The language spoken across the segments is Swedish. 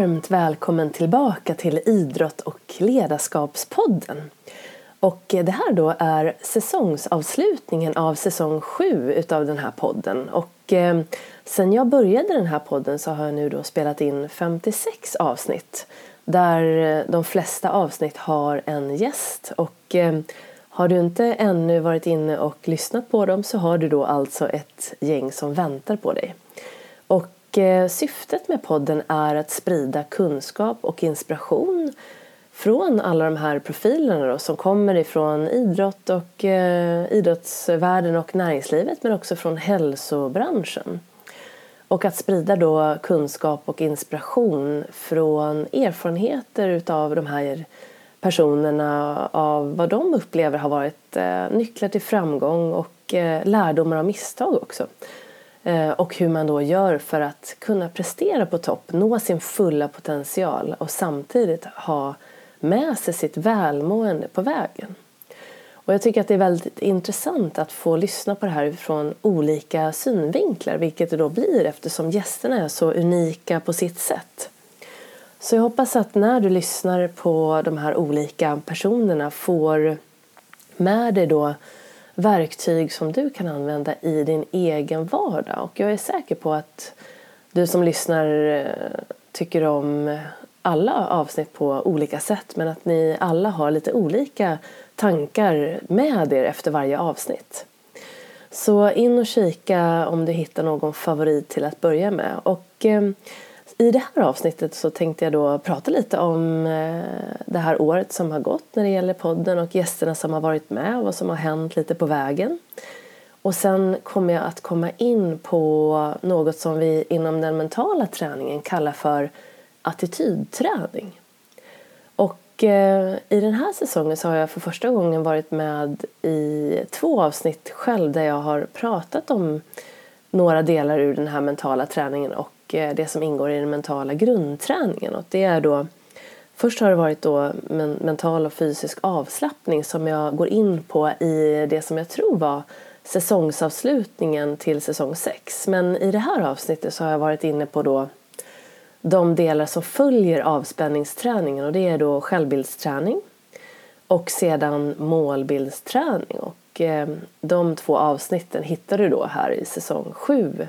Varmt välkommen tillbaka till Idrott och ledarskapspodden. Och det här då är säsongsavslutningen av säsong 7 utav den här podden. Och eh, sen jag började den här podden så har jag nu då spelat in 56 avsnitt. Där eh, de flesta avsnitt har en gäst. Och eh, har du inte ännu varit inne och lyssnat på dem så har du då alltså ett gäng som väntar på dig. Och och eh, syftet med podden är att sprida kunskap och inspiration från alla de här profilerna då, som kommer ifrån idrott och eh, idrottsvärlden och näringslivet men också från hälsobranschen. Och att sprida då kunskap och inspiration från erfarenheter utav de här personerna av vad de upplever har varit eh, nycklar till framgång och eh, lärdomar av misstag också. Eh, och hur man då gör för att kunna prestera på topp, nå sin fulla potential och samtidigt ha med sig sitt välmående på vägen. Och jag tycker att det är väldigt intressant att få lyssna på det här från olika synvinklar vilket det då blir eftersom gästerna är så unika på sitt sätt. Så jag hoppas att när du lyssnar på de här olika personerna får med dig då verktyg som du kan använda i din egen vardag. Och jag är säker på att du som lyssnar eh, tycker om alla avsnitt på olika sätt men att ni alla har lite olika tankar med er efter varje avsnitt. Så in och kika om du hittar någon favorit till att börja med. Och eh, i det här avsnittet så tänkte jag då prata lite om eh, det här året som har gått när det gäller podden och gästerna som har varit med och vad som har hänt lite på vägen. Och sen kommer jag att komma in på något som vi inom den mentala träningen kallar för attitydträning. Och eh, i den här säsongen så har jag för första gången varit med i två avsnitt själv där jag har pratat om några delar ur den här mentala träningen och Eh, det som ingår i den mentala grundträningen. Och det är då, först har det varit då mental och fysisk avslappning som jag går in på i det som jag tror var säsongsavslutningen till säsong 6. Men i det här avsnittet så har jag varit inne på då de delar som följer avspänningsträningen och det är då självbildsträning och sedan målbildsträning. Och eh, de två avsnitten hittar du då här i säsong 7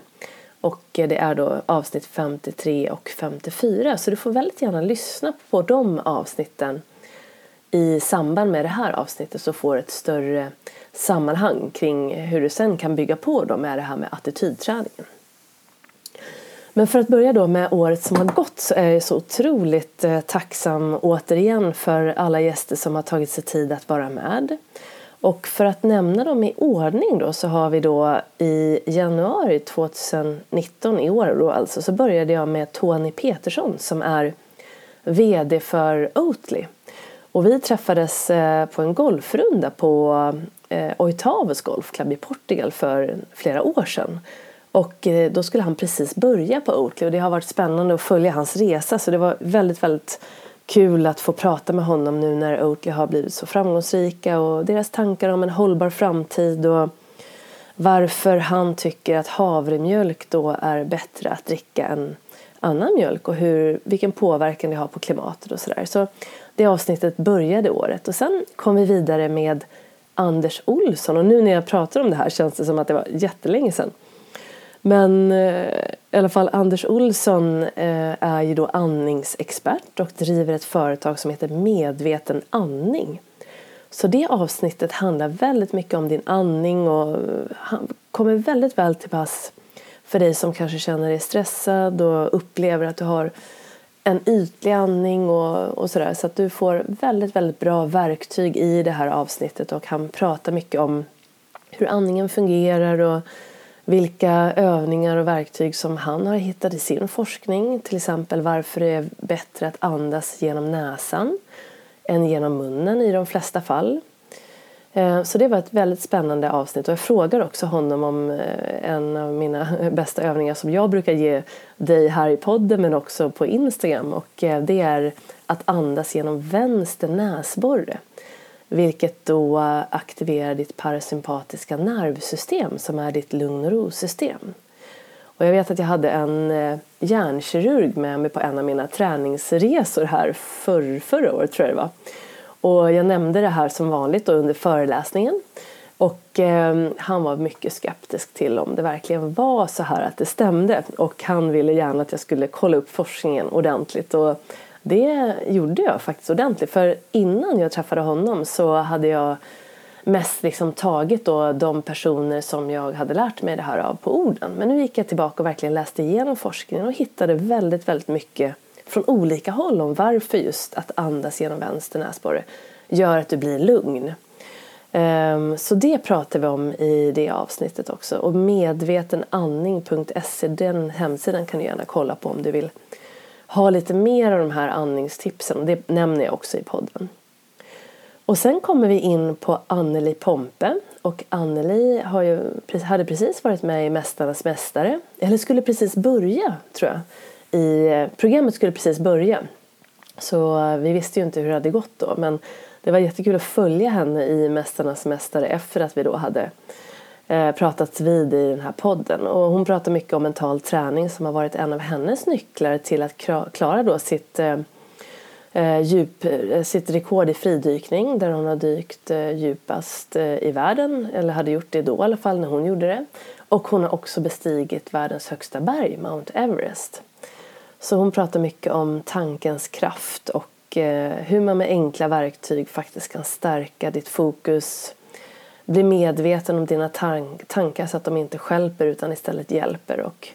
och det är då avsnitt 53 och 54 så du får väldigt gärna lyssna på de avsnitten i samband med det här avsnittet så får du ett större sammanhang kring hur du sen kan bygga på då med det här med attitydträningen. Men för att börja då med året som har gått så är jag så otroligt eh, tacksam återigen för alla gäster som har tagit sig tid att vara med. Och för att nämna dem i ordning då så har vi då i januari 2019 i år då alltså så började jag med Tony Petersson som är VD för Oatly. Och vi träffades eh, på en golfrunda på eh, Oitavos Golfklubb i Portugal för flera år sedan. Och eh, då skulle han precis börja på Oatly och det har varit spännande att följa hans resa så det var väldigt, väldigt kul att få prata med honom nu när Oatly har blivit så framgångsrika och deras tankar om en hållbar framtid och varför han tycker att havremjölk då är bättre att dricka än annan mjölk och hur, vilken påverkan det har på klimatet och sådär. Så det avsnittet började året och sen kom vi vidare med Anders Olsson och nu när jag pratar om det här känns det som att det var jättelänge sedan. Men eh, i alla fall Anders Olsson eh, är ju då andningsexpert och driver ett företag som heter Medveten andning. Så det avsnittet handlar väldigt mycket om din andning och eh, kommer väldigt väl till pass för dig som kanske känner dig stressad och upplever att du har en ytlig andning och, och sådär. Så att du får väldigt, väldigt bra verktyg i det här avsnittet och han pratar mycket om hur andningen fungerar och vilka övningar och verktyg som han har hittat i sin forskning. Till exempel varför det är bättre att andas genom näsan än genom munnen i de flesta fall. Eh, så det var ett väldigt spännande avsnitt och jag frågar också honom om eh, en av mina bästa övningar som jag brukar ge dig här i podden men också på Instagram och eh, det är att andas genom vänster näsborre vilket då aktiverar ditt parasympatiska nervsystem som är ditt lugn och ro-system. Och jag vet att jag hade en eh, hjärnkirurg med mig på en av mina träningsresor här för, förra året tror jag det var. Och jag nämnde det här som vanligt under föreläsningen. Och eh, han var mycket skeptisk till om det verkligen var så här att det stämde. Och han ville gärna att jag skulle kolla upp forskningen ordentligt. Och det gjorde jag faktiskt ordentligt. För innan jag träffade honom så hade jag mest liksom tagit då de personer som jag hade lärt mig det här av på orden. Men nu gick jag tillbaka och verkligen läste igenom forskningen och hittade väldigt, väldigt mycket från olika håll om varför just att andas genom vänster näsborre gör att du blir lugn. Ehm, så det pratar vi om i det avsnittet också. Och medvetenandning.se, den hemsidan kan du gärna kolla på om du vill ha lite mer av de här andningstipsen. Det nämner jag också i podden. Och sen kommer vi in på Anneli Pompe. Och Anneli har ju, hade precis varit med i Mästarnas Mästare. Eller skulle precis börja, tror jag. I, eh, programmet skulle precis börja. Så eh, vi visste ju inte hur det hade gått då. Men det var jättekul att följa henne i Mästarnas Mästare efter att vi då hade eh, pratats vid i den här podden. Och hon pratar mycket om mental träning som har varit en av hennes nycklar till att klara då sitt eh, eh djup, eh, sitt rekord i fridykning där hon har dykt eh, djupast i världen, eller hade gjort det då i alla fall när hon gjorde det. Och hon har också bestigit världens högsta berg, Mount Everest. Så hon pratar mycket om tankens kraft och hur man med enkla verktyg faktiskt kan stärka ditt fokus, bli medveten om dina tank tankar så att de inte skälper utan istället hjälper. Och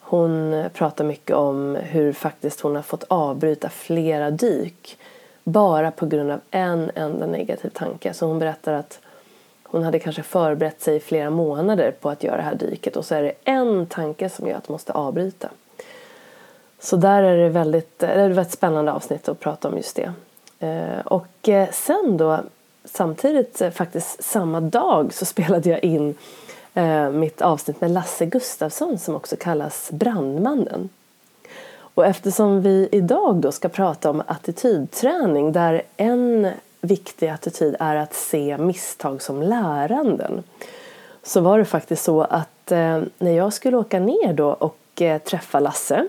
hon eh, pratar mycket om hur faktiskt hon har fått avbryta flera dyk bara på grund av en enda negativ tanke. Så hon berättar att hon hade kanske förberett sig i flera månader på att göra det här dyket och så är det en tanke som gör att hon måste avbryta. Så där är det väldigt, eh, det är ett väldigt spännande avsnitt att prata om just det. Eh, och sen då samtidigt eh, faktiskt samma dag så spelade jag in eh, mitt avsnitt med Lasse Gustafsson som också kallas Brandmannen. Och eftersom vi idag då ska prata om attitydträning där en viktig attityd är att se misstag som läranden så var det faktiskt så att eh, när jag skulle åka ner då och eh, träffa Lasse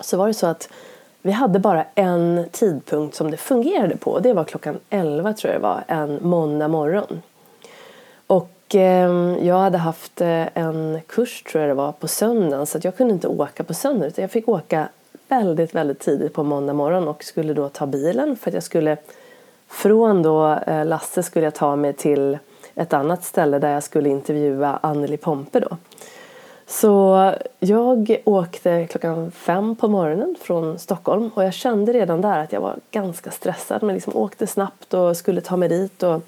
så var det så att vi hade bara en tidpunkt som det fungerade på. Det var klockan 11 tror jag det var, en måndag morgon. Och eh, jag hade haft eh, en kurs tror jag det var på söndagen så jag kunde inte åka på söndagen utan jag fick åka väldigt, väldigt tidigt på måndag morgon och skulle då ta bilen för att jag skulle från då eh, Lasse skulle jag ta mig till ett annat ställe där jag skulle intervjua Anneli Pompe då. Så jag åkte klockan fem på morgonen från Stockholm och jag kände redan där att jag var ganska stressad men liksom åkte snabbt och skulle ta mig dit och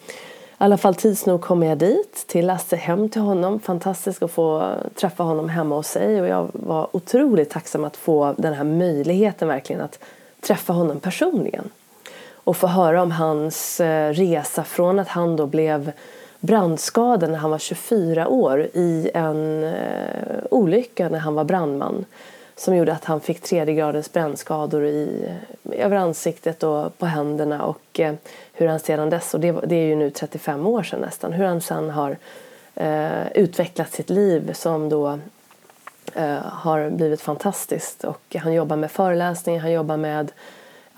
i alla fall tids nog kom jag dit till Lasse hem till honom. Fantastiskt att få träffa honom hemma hos sig och jag var otroligt tacksam att få den här möjligheten verkligen att träffa honom personligen och få höra om hans eh, resa från att han då blev brandskada när han var 24 år i en eh, olycka när han var brandman som gjorde att han fick tredje gradens brännskador i, över ansiktet och på händerna och eh, hur han sedan dess, och det, det, är ju nu 35 år sedan nästan, hur han sedan har eh, utvecklat sitt liv som då eh, har blivit fantastiskt. Och han jobbar med föreläsningar, han jobbar med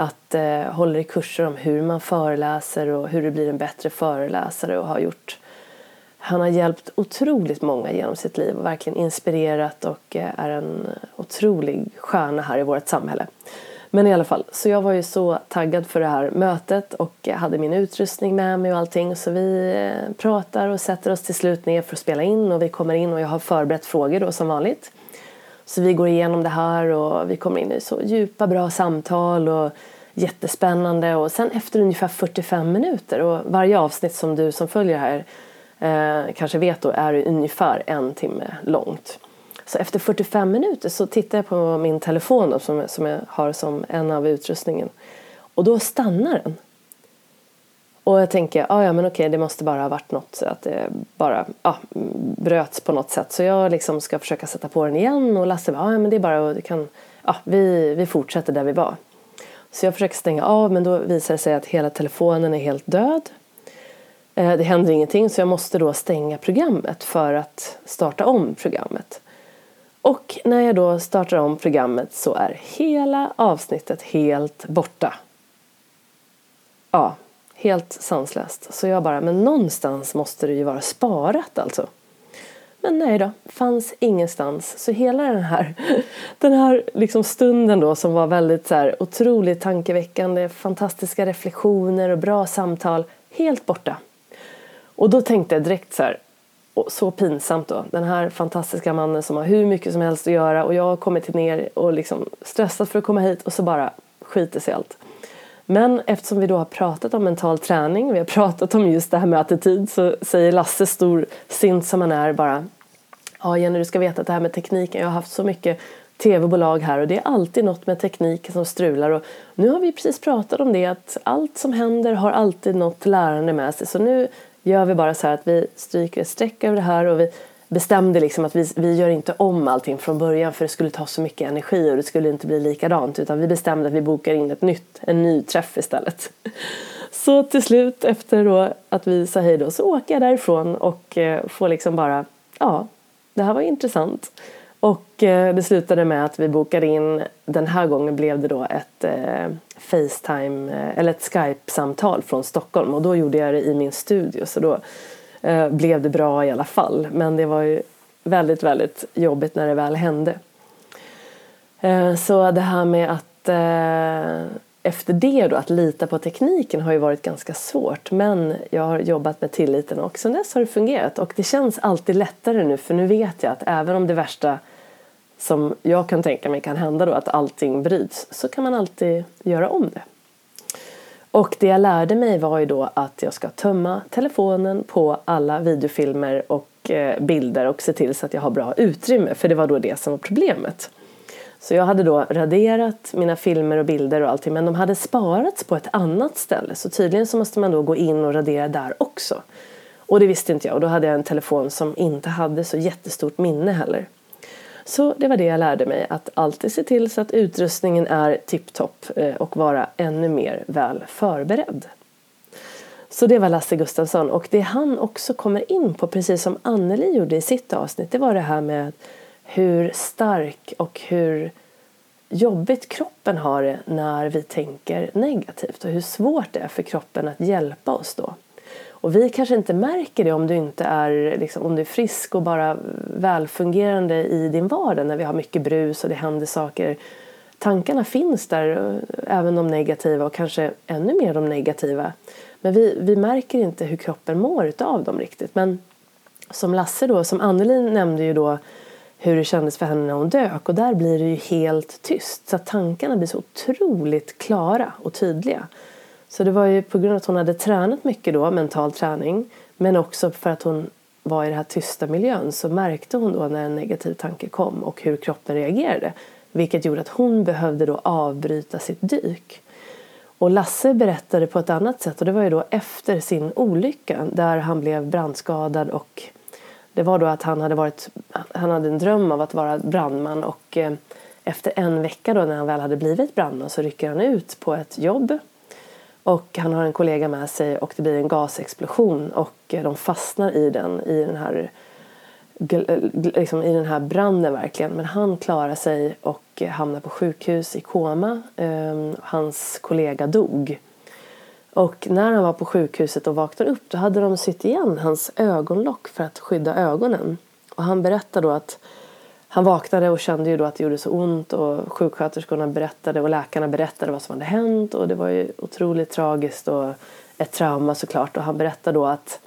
att eh, håller i kurser om hur man föreläser och hur du blir en bättre föreläsare och har gjort han har hjälpt otroligt många genom sitt liv och verkligen inspirerat och eh, är en otrolig stjärna här i vårt samhälle. Men i alla fall, så jag var ju så taggad för det här mötet och eh, hade min utrustning med mig och allting så vi eh, pratar och sätter oss till slut ner för att spela in och vi kommer in och jag har förberett frågor då som vanligt. Så vi går igenom det här och vi kommer in i så djupa bra samtal och jättespännande och sen efter ungefär 45 minuter och varje avsnitt som du som följer här eh, kanske vet då är ungefär en timme långt. Så efter 45 minuter så tittar jag på min telefon då, som, som jag har som en av utrustningen och då stannar den. Och jag tänker, ah, ja men okej det måste bara ha varit något att det bara ah, bröts på något sätt. Så jag liksom ska försöka sätta på den igen och Lasse bara, ah, ja men det är bara, det kan, ah, vi, vi fortsätter där vi var. Så jag försöker stänga av men då visar det sig att hela telefonen är helt död. Eh, det händer ingenting så jag måste då stänga programmet för att starta om programmet. Och när jag då startar om programmet så är hela avsnittet helt borta. Ja, helt sanslöst. Så jag bara, men någonstans måste det ju vara sparat alltså. Men nej då, fanns ingenstans. Så hela den här, den här liksom stunden då som var väldigt så här, otroligt tankeväckande, fantastiska reflektioner och bra samtal, helt borta. Och då tänkte jag direkt så här, så pinsamt då. Den här fantastiska mannen som har hur mycket som helst att göra och jag har kommit ner och liksom stressat för att komma hit och så bara skiter sig allt. Men eftersom vi då har pratat om mental träning, vi har pratat om just det här med attityd så säger Lasse, stor sint som han är, bara Ja Jenny, du ska veta att det här med tekniken, jag har haft så mycket tv-bolag här och det är alltid något med tekniken som strular och nu har vi precis pratat om det att allt som händer har alltid något lärande med sig. Så nu gör vi bara så här att vi stryker ett streck över det här och vi bestämde liksom att vi, vi gör inte om allting från början för det skulle ta så mycket energi och det skulle inte bli likadant utan vi bestämde att vi bokar in ett nytt, en ny träff istället. Så till slut efter då att vi sa hej då så åker jag därifrån och eh, får liksom bara, ja, det här var intressant. Och eh, det slutade med att vi bokade in, den här gången blev det då ett eh, Facetime, eller ett Skype-samtal från Stockholm och då gjorde jag det i min studio så då eh, blev det bra i alla fall. Men det var ju väldigt, väldigt jobbigt när det väl hände. Eh, så det här med att eh, efter det då, att lita på tekniken har ju varit ganska svårt men jag har jobbat med tilliten och sen dess har det fungerat och det känns alltid lättare nu för nu vet jag att även om det värsta som jag kan tänka mig kan hända då att allting bryts så kan man alltid göra om det. Och det jag lärde mig var ju då att jag ska tömma telefonen på alla videofilmer och eh, bilder och se till så att jag har bra utrymme för det var då det som var problemet. Så jag hade då raderat mina filmer och bilder och allting men de hade sparats på ett annat ställe så tydligen så måste man då gå in och radera där också. Och det visste inte jag och då hade jag en telefon som inte hade så jättestort minne heller. Så det var det jag lärde mig, att alltid se till så att utrustningen är tipptopp eh, och vara ännu mer väl förberedd. Så det var Lasse Gustafsson och det han också kommer in på, precis som Anneli gjorde i sitt avsnitt, det var det här med hur stark och hur jobbigt kroppen har det när vi tänker negativt och hur svårt det är för kroppen att hjälpa oss då. Och vi kanske inte märker det om du inte är, liksom, om du är frisk och bara välfungerande i din vardag när vi har mycket brus och det händer saker. Tankarna finns där, eh, även de negativa och kanske ännu mer de negativa. Men vi, vi märker inte hur kroppen mår av dem riktigt. Men som Lasse då, som Anneli nämnde ju då hur det kändes för henne när hon dök och där blir det ju helt tyst så att tankarna blir så otroligt klara och tydliga. Så det var ju på grund av att hon hade tränat mycket då, mental träning, men också för att hon var i den här tysta miljön så märkte hon då när en negativ tanke kom och hur kroppen reagerade. Vilket gjorde att hon behövde då avbryta sitt dyk. Och Lasse berättade på ett annat sätt och det var ju då efter sin olycka där han blev brandskadad och det var då att han hade, varit, han hade en dröm av att vara brandman och eh, efter en vecka då när han väl hade blivit brandman så rycker han ut på ett jobb och han har en kollega med sig och det blir en gasexplosion och eh, de fastnar i den, i den här eh, liksom i den här branden verkligen. Men han klarar sig och eh, hamnar på sjukhus i koma. Ehm, hans kollega dog. Och när han var på sjukhuset och vaknade upp då hade de sytt igen hans ögonlock för att skydda ögonen. Och han berättar då att han vaknade och kände ju då att det gjorde så ont och sjuksköterskorna berättade och läkarna berättade vad som hade hänt och det var ju otroligt tragiskt och ett trauma såklart och han berättade då att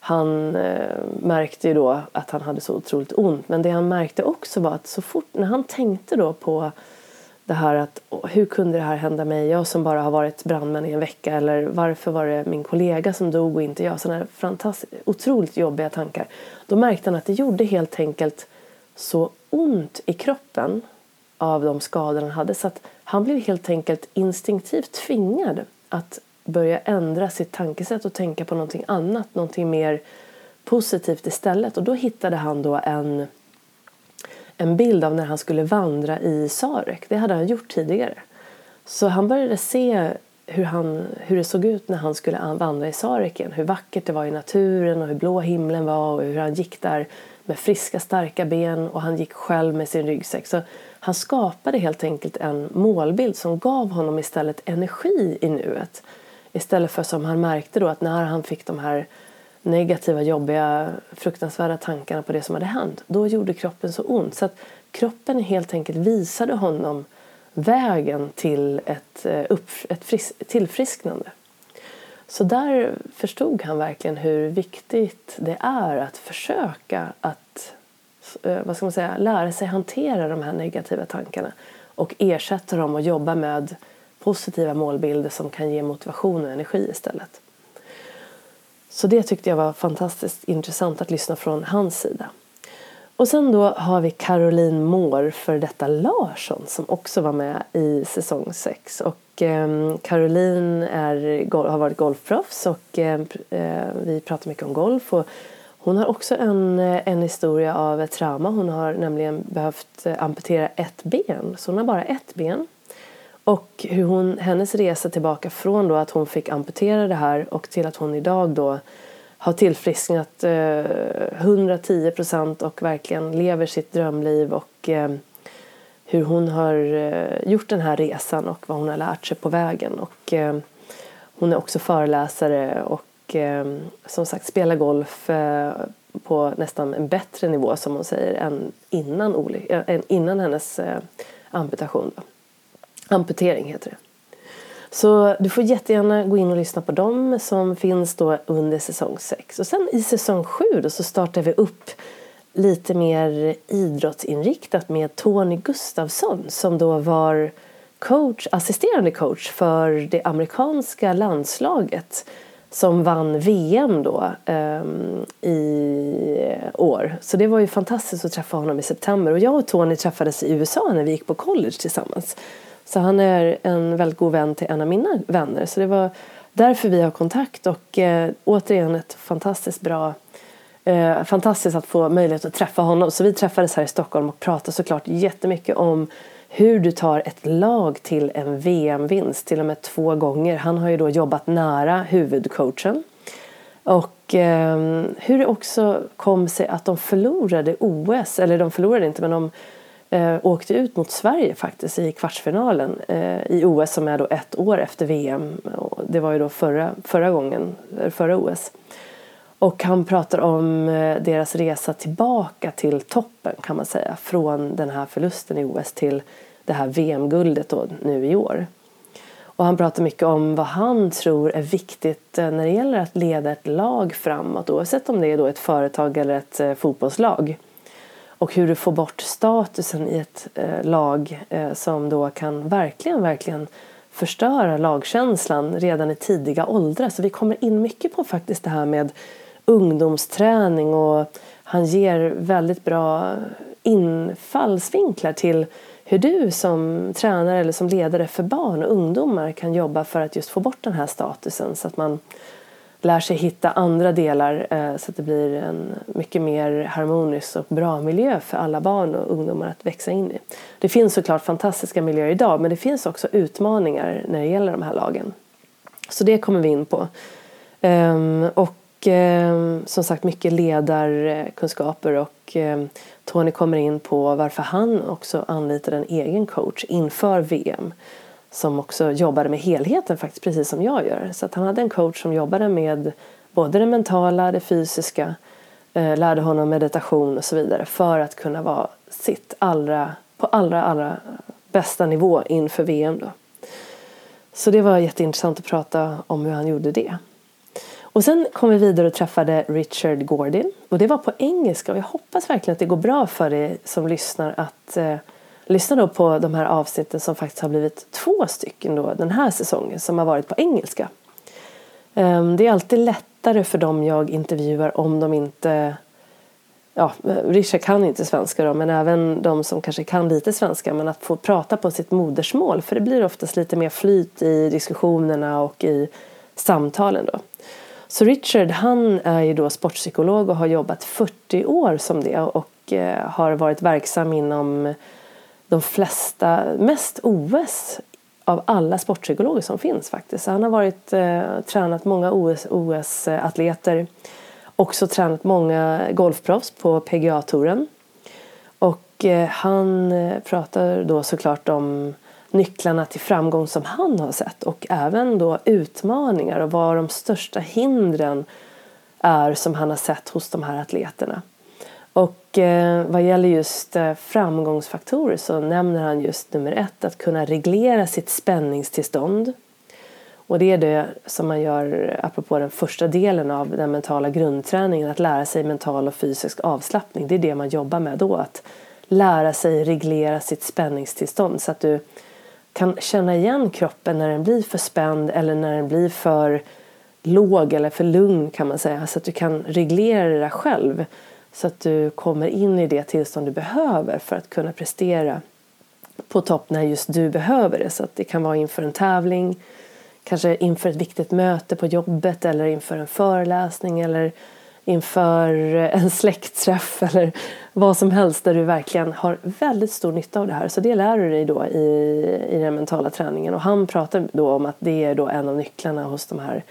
han eh, märkte ju då att han hade så otroligt ont men det han märkte också var att så fort när han tänkte då på det här att hur kunde det här hända mig? Jag som bara har varit brandman i en vecka eller varför var det min kollega som dog och inte jag? Sådana här fantastiskt, otroligt jobbiga tankar. Då märkte han att det gjorde helt enkelt så ont i kroppen av de skador han hade så att han blev helt enkelt instinktivt tvingad att börja ändra sitt tankesätt och tänka på någonting annat, någonting mer positivt istället. Och då hittade han då en, en bild av när han skulle vandra i Sarek. Det hade han gjort tidigare. Så han började se hur, han, hur det såg ut när han skulle vandra i Sareken. Hur vackert det var i naturen och hur blå himlen var och hur han gick där med friska starka ben och han gick själv med sin ryggsäck. Så han skapade helt enkelt en målbild som gav honom istället energi i nuet. Istället för som han märkte då att när han fick de här negativa, jobbiga, fruktansvärda tankarna på det som hade hänt, då gjorde kroppen så ont. Så att kroppen helt enkelt visade honom vägen till ett, eh, upp, ett fris, tillfrisknande. Så där förstod han verkligen hur viktigt det är att försöka att eh, vad ska man säga, lära sig hantera de här negativa tankarna och ersätta dem och jobba med positiva målbilder som kan ge motivation och energi istället. Så det tyckte jag var fantastiskt intressant att lyssna från hans sida. Och sen då har vi Caroline Moore för detta Larsson som också var med i säsong 6. Och eh, Caroline är, har varit golfproffs och ehm, eh, vi pratar mycket om golf. Och hon har också en, eh, en historia av ett trauma. Hon har nämligen behövt eh, amputera ett ben. Så hon har bara ett ben. Och hur hon, hennes resa tillbaka från då att hon fick amputera det här och till att hon idag då har tillfrisknat eh, 110 procent och verkligen lever sitt drömliv och eh, hur hon har eh, gjort den här resan och vad hon har lärt sig på vägen. Och, eh, hon är också föreläsare och eh, som sagt spelar golf eh, på nästan en bättre nivå som hon säger än innan, äh, innan hennes eh, amputation. Då. Amputering heter det. Så du får jättegärna gå in och lyssna på dem som finns då under säsong 6. Och sen i säsong 7 då så startar vi upp lite mer idrottsinriktat med Tony Gustavsson som då var coach, assisterande coach för det amerikanska landslaget som vann VM då um, i år. Så det var ju fantastiskt att träffa honom i september. Och jag och Tony träffades i USA när vi gick på college tillsammans. Så han är en väldigt god vän till en av mina vänner. Så det var därför vi har kontakt och eh, återigen ett fantastiskt bra eh, fantastiskt att få möjlighet att träffa honom. Så vi träffades här i Stockholm och pratade såklart jättemycket om hur du tar ett lag till en VM-vinst, till och med två gånger. Han har ju då jobbat nära huvudcoachen. Och eh, hur det också kom sig att de förlorade OS, eller de förlorade inte men de eh, åkte ut mot Sverige faktiskt i kvartsfinalen eh, i OS som är då ett år efter VM. Det var ju då förra, förra gången, förra OS. Och han pratar om eh, deras resa tillbaka till toppen kan man säga. Från den här förlusten i OS till det här VM-guldet nu i år. Och han pratar mycket om vad han tror är viktigt eh, när det gäller att leda ett lag framåt oavsett om det är då ett företag eller ett eh, fotbollslag och hur du får bort statusen i ett eh, lag eh, som då kan verkligen, verkligen förstöra lagkänslan redan i tidiga åldrar. Så vi kommer in mycket på faktiskt det här med ungdomsträning och han ger väldigt bra infallsvinklar till hur du som tränare eller som ledare för barn och ungdomar kan jobba för att just få bort den här statusen så att man lär sig hitta andra delar eh, så att det blir en mycket mer harmonisk och bra miljö för alla barn och ungdomar att växa in i. Det finns såklart fantastiska miljöer idag men det finns också utmaningar när det gäller de här lagen. Så det kommer vi in på. Ehm, och ehm, som sagt mycket ledarkunskaper och ehm, Tony kommer in på varför han också anlitar en egen coach inför VM som också jobbade med helheten faktiskt precis som jag gör. Så att han hade en coach som jobbade med både det mentala, det fysiska, eh, lärde honom meditation och så vidare för att kunna vara sitt allra, på allra, allra bästa nivå inför VM. Då. Så det var jätteintressant att prata om hur han gjorde det. Och sen kom vi vidare och träffade Richard Gordon och det var på engelska och jag hoppas verkligen att det går bra för dig som lyssnar att eh, lyssna då på de här avsnitten som faktiskt har blivit två stycken då den här säsongen som har varit på engelska. Ehm, det är alltid lättare för dem jag intervjuar om de inte Ja, Richard kan inte svenska då, men även de som kanske kan lite svenska men att få prata på sitt modersmål för det blir oftast lite mer flyt i diskussionerna och i samtalen då. Så Richard han är ju då sportpsykolog och har jobbat 40 år som det och eh, har varit verksam inom de flesta, mest OS av alla sportpsykologer som finns faktiskt. Så Han har varit, eh, tränat många OS-atleter också tränat många golfproffs på PGA-touren. Och eh, han eh, pratar då såklart om nycklarna till framgång som han har sett och även då utmaningar och vad de största hindren är som han har sett hos de här atleterna. Och eh, vad gäller just eh, framgångsfaktorer så nämner han just nummer ett att kunna reglera sitt spänningstillstånd. Och det är det som man gör eh, apropå den första delen av den mentala grundträningen, att lära sig mental och fysisk avslappning. Det är det man jobbar med då, att lära sig reglera sitt spänningstillstånd så att du kan känna igen kroppen när den blir för spänd eller när den blir för låg eller för lugn kan man säga. Så att du kan reglera det där själv så att du kommer in i det tillstånd du behöver för att kunna prestera på topp när just du behöver det. Så att det kan vara inför en tävling, kanske inför ett viktigt möte på jobbet eller inför en föreläsning eller inför en släktträff eller vad som helst där du verkligen har väldigt stor nytta av det här. Så det lär du dig då i, i den mentala träningen och han pratar då om att det är då en av nycklarna hos de här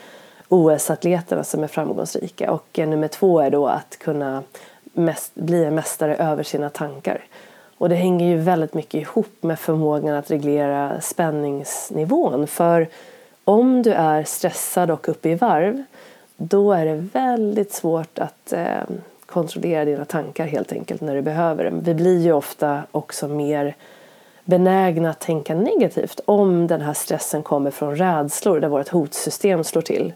OS-atleterna som är framgångsrika och eh, nummer två är då att kunna mest, bli en mästare över sina tankar. Och det hänger ju väldigt mycket ihop med förmågan att reglera spänningsnivån. För om du är stressad och uppe i varv då är det väldigt svårt att eh, kontrollera dina tankar helt enkelt när du behöver det. Vi blir ju ofta också mer benägna att tänka negativt om den här stressen kommer från rädslor där vårt hotsystem slår till.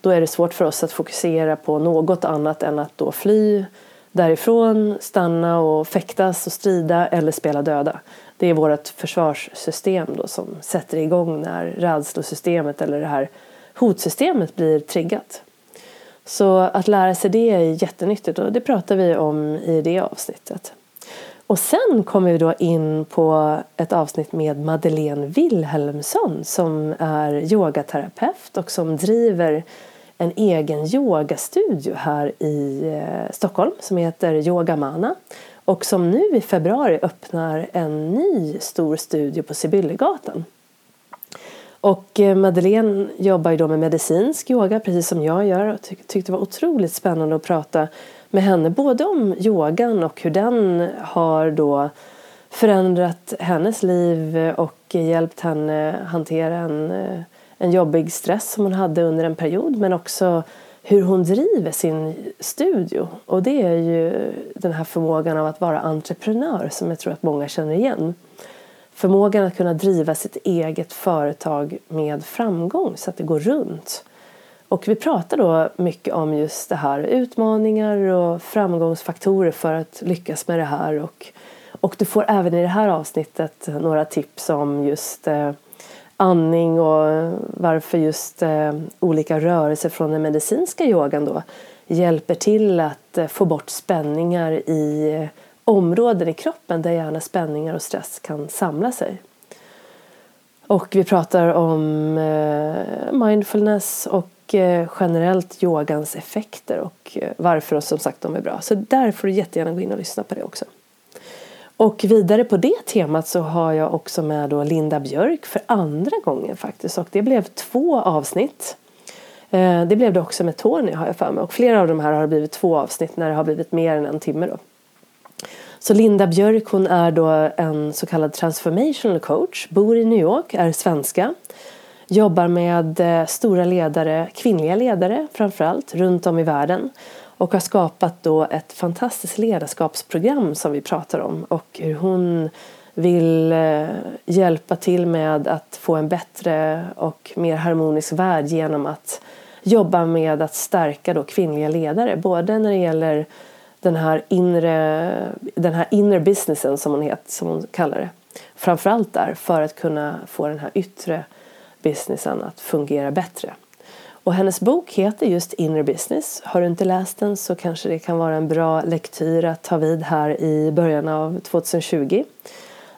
Då är det svårt för oss att fokusera på något annat än att då fly därifrån, stanna och fäktas och strida eller spela döda. Det är vårt försvarssystem då som sätter igång när rädslosystemet eller det här hotsystemet blir triggat. Så att lära sig det är jättenyttigt och det pratar vi om i det avsnittet. Och sen kommer vi då in på ett avsnitt med Madeleine Wilhelmsson som är yogaterapeut och som driver en egen yogastudio här i eh, Stockholm som heter Yogamana och som nu i februari öppnar en ny stor studio på Sibyllegatan. Och eh, Madeleine jobbar ju då med medicinsk yoga precis som jag gör och tyck tyckte det var otroligt spännande att prata med henne både om yogan och hur den har då förändrat hennes liv och hjälpt henne hantera en, eh, en jobbig stress som hon hade under en period men också hur hon driver sin studio. Och det är ju den här förmågan av att vara entreprenör som jag tror att många känner igen. Förmågan att kunna driva sitt eget företag med framgång så att det går runt. Och vi pratar då mycket om just det här utmaningar och framgångsfaktorer för att lyckas med det här. Och, och du får även i det här avsnittet några tips om just eh, andning och varför just eh, olika rörelser från den medicinska yogan då hjälper till att eh, få bort spänningar i eh, områden i kroppen där gärna spänningar och stress kan samla sig. Och vi pratar om mindfulness och generellt yogans effekter och varför varför som sagt de är bra. Så där får du jättegärna gå in och lyssna på det också. Och vidare på det temat så har jag också med då Linda Björk för andra gången faktiskt och det blev två avsnitt. Eh, det blev det också med Tony har jag för mig och flera av de här har blivit två avsnitt när det har blivit mer än en timme då. Så Linda Björk hon är då en så kallad transformational coach, bor i New York, är svenska. Jobbar med eh, stora ledare, kvinnliga ledare framförallt, runt om i världen. Och har skapat då ett fantastiskt ledarskapsprogram som vi pratar om. Och hur hon vill eh, hjälpa till med att få en bättre och mer harmonisk värld genom att jobba med att stärka då kvinnliga ledare. Både när det gäller den här inre, den här inner businessen som hon, het, som hon kallar det. Framförallt där för att kunna få den här yttre businessen att fungera bättre. Och hennes bok heter just Inner Business. Har du inte läst den så kanske det kan vara en bra lektyr att ta vid här i början av 2020.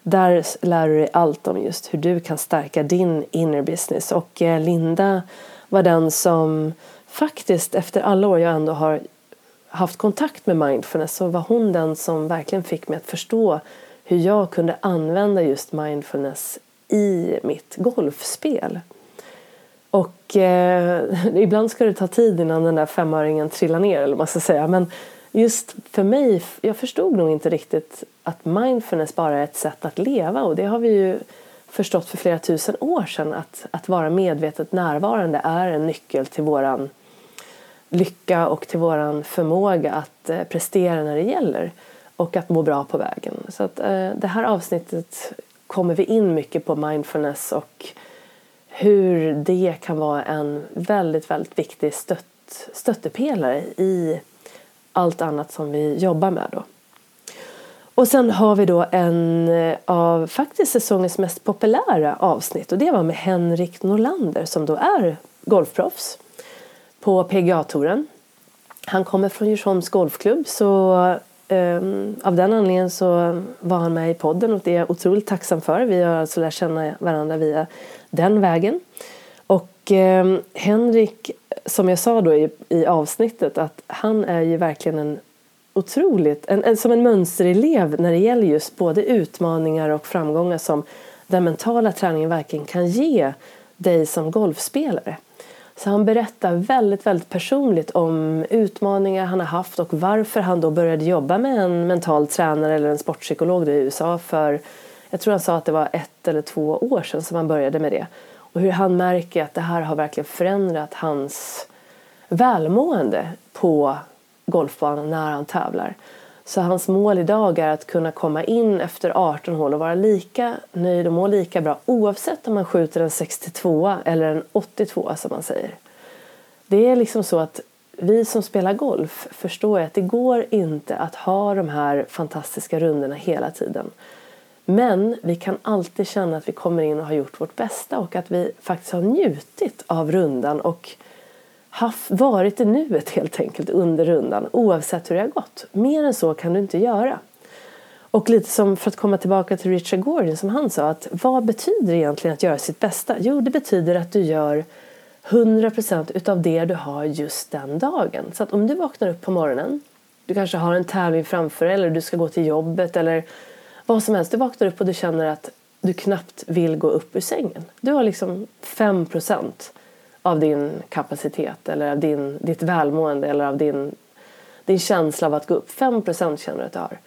Där lär du dig allt om just hur du kan stärka din inner business. Och eh, Linda var den som faktiskt efter alla år jag ändå har haft kontakt med mindfulness så var hon den som verkligen fick mig att förstå hur jag kunde använda just mindfulness i mitt golfspel. Och eh, ibland ska det ta tid innan den där femöringen trillar ner eller vad man ska säga. Men just för mig, jag förstod nog inte riktigt att mindfulness bara är ett sätt att leva och det har vi ju förstått för flera tusen år sedan att, att vara medvetet närvarande är en nyckel till våran lycka och till våran förmåga att eh, prestera när det gäller och att må bra på vägen. Så att, eh, det här avsnittet kommer vi in mycket på mindfulness och hur det kan vara en väldigt, väldigt viktig stött, stöttepelare i allt annat som vi jobbar med. Då. Och sen har vi då en av faktiskt säsongens mest populära avsnitt och det var med Henrik Norlander som då är golfproffs på PGA-touren. Han kommer från Djursholms golfklubb så um, av den anledningen så var han med i podden och det är jag otroligt tacksam för. Vi har alltså lärt känna varandra via den vägen. Och um, Henrik, som jag sa då i, i avsnittet, att han är ju verkligen en otroligt, en, en, som en mönsterelev när det gäller just både utmaningar och framgångar som den mentala träningen verkligen kan ge dig som golfspelare. Så han berättar väldigt, väldigt personligt om utmaningar han har haft och varför han då började jobba med en mental tränare eller en sportpsykolog i USA för, jag tror han sa att det var ett eller två år sedan som han började med det. Och hur han märker att det här har verkligen förändrat hans välmående på golfbanan när han tävlar. Så hans mål idag är att kunna komma in efter 18 hål och vara lika nöjd och må lika bra oavsett om man skjuter en 62 eller en 82 som man säger. Det är liksom så att vi som spelar golf förstår att det går inte att ha de här fantastiska rundorna hela tiden. Men vi kan alltid känna att vi kommer in och har gjort vårt bästa och att vi faktiskt har njutit av rundan och haft, varit i nuet helt enkelt under rundan oavsett hur det har gått. Mer än så kan du inte göra. Och lite som för att komma tillbaka till Richard Gordon som han sa att vad betyder egentligen att göra sitt bästa? Jo, det betyder att du gör 100% utav det du har just den dagen. Så att om du vaknar upp på morgonen, du kanske har en tävling framför dig eller du ska gå till jobbet eller vad som helst. Du vaknar upp och du känner att du knappt vill gå upp ur sängen. Du har liksom 5% av din kapacitet eller av din, ditt välmående eller av din, din känsla av att gå upp. 5% känner du att du har.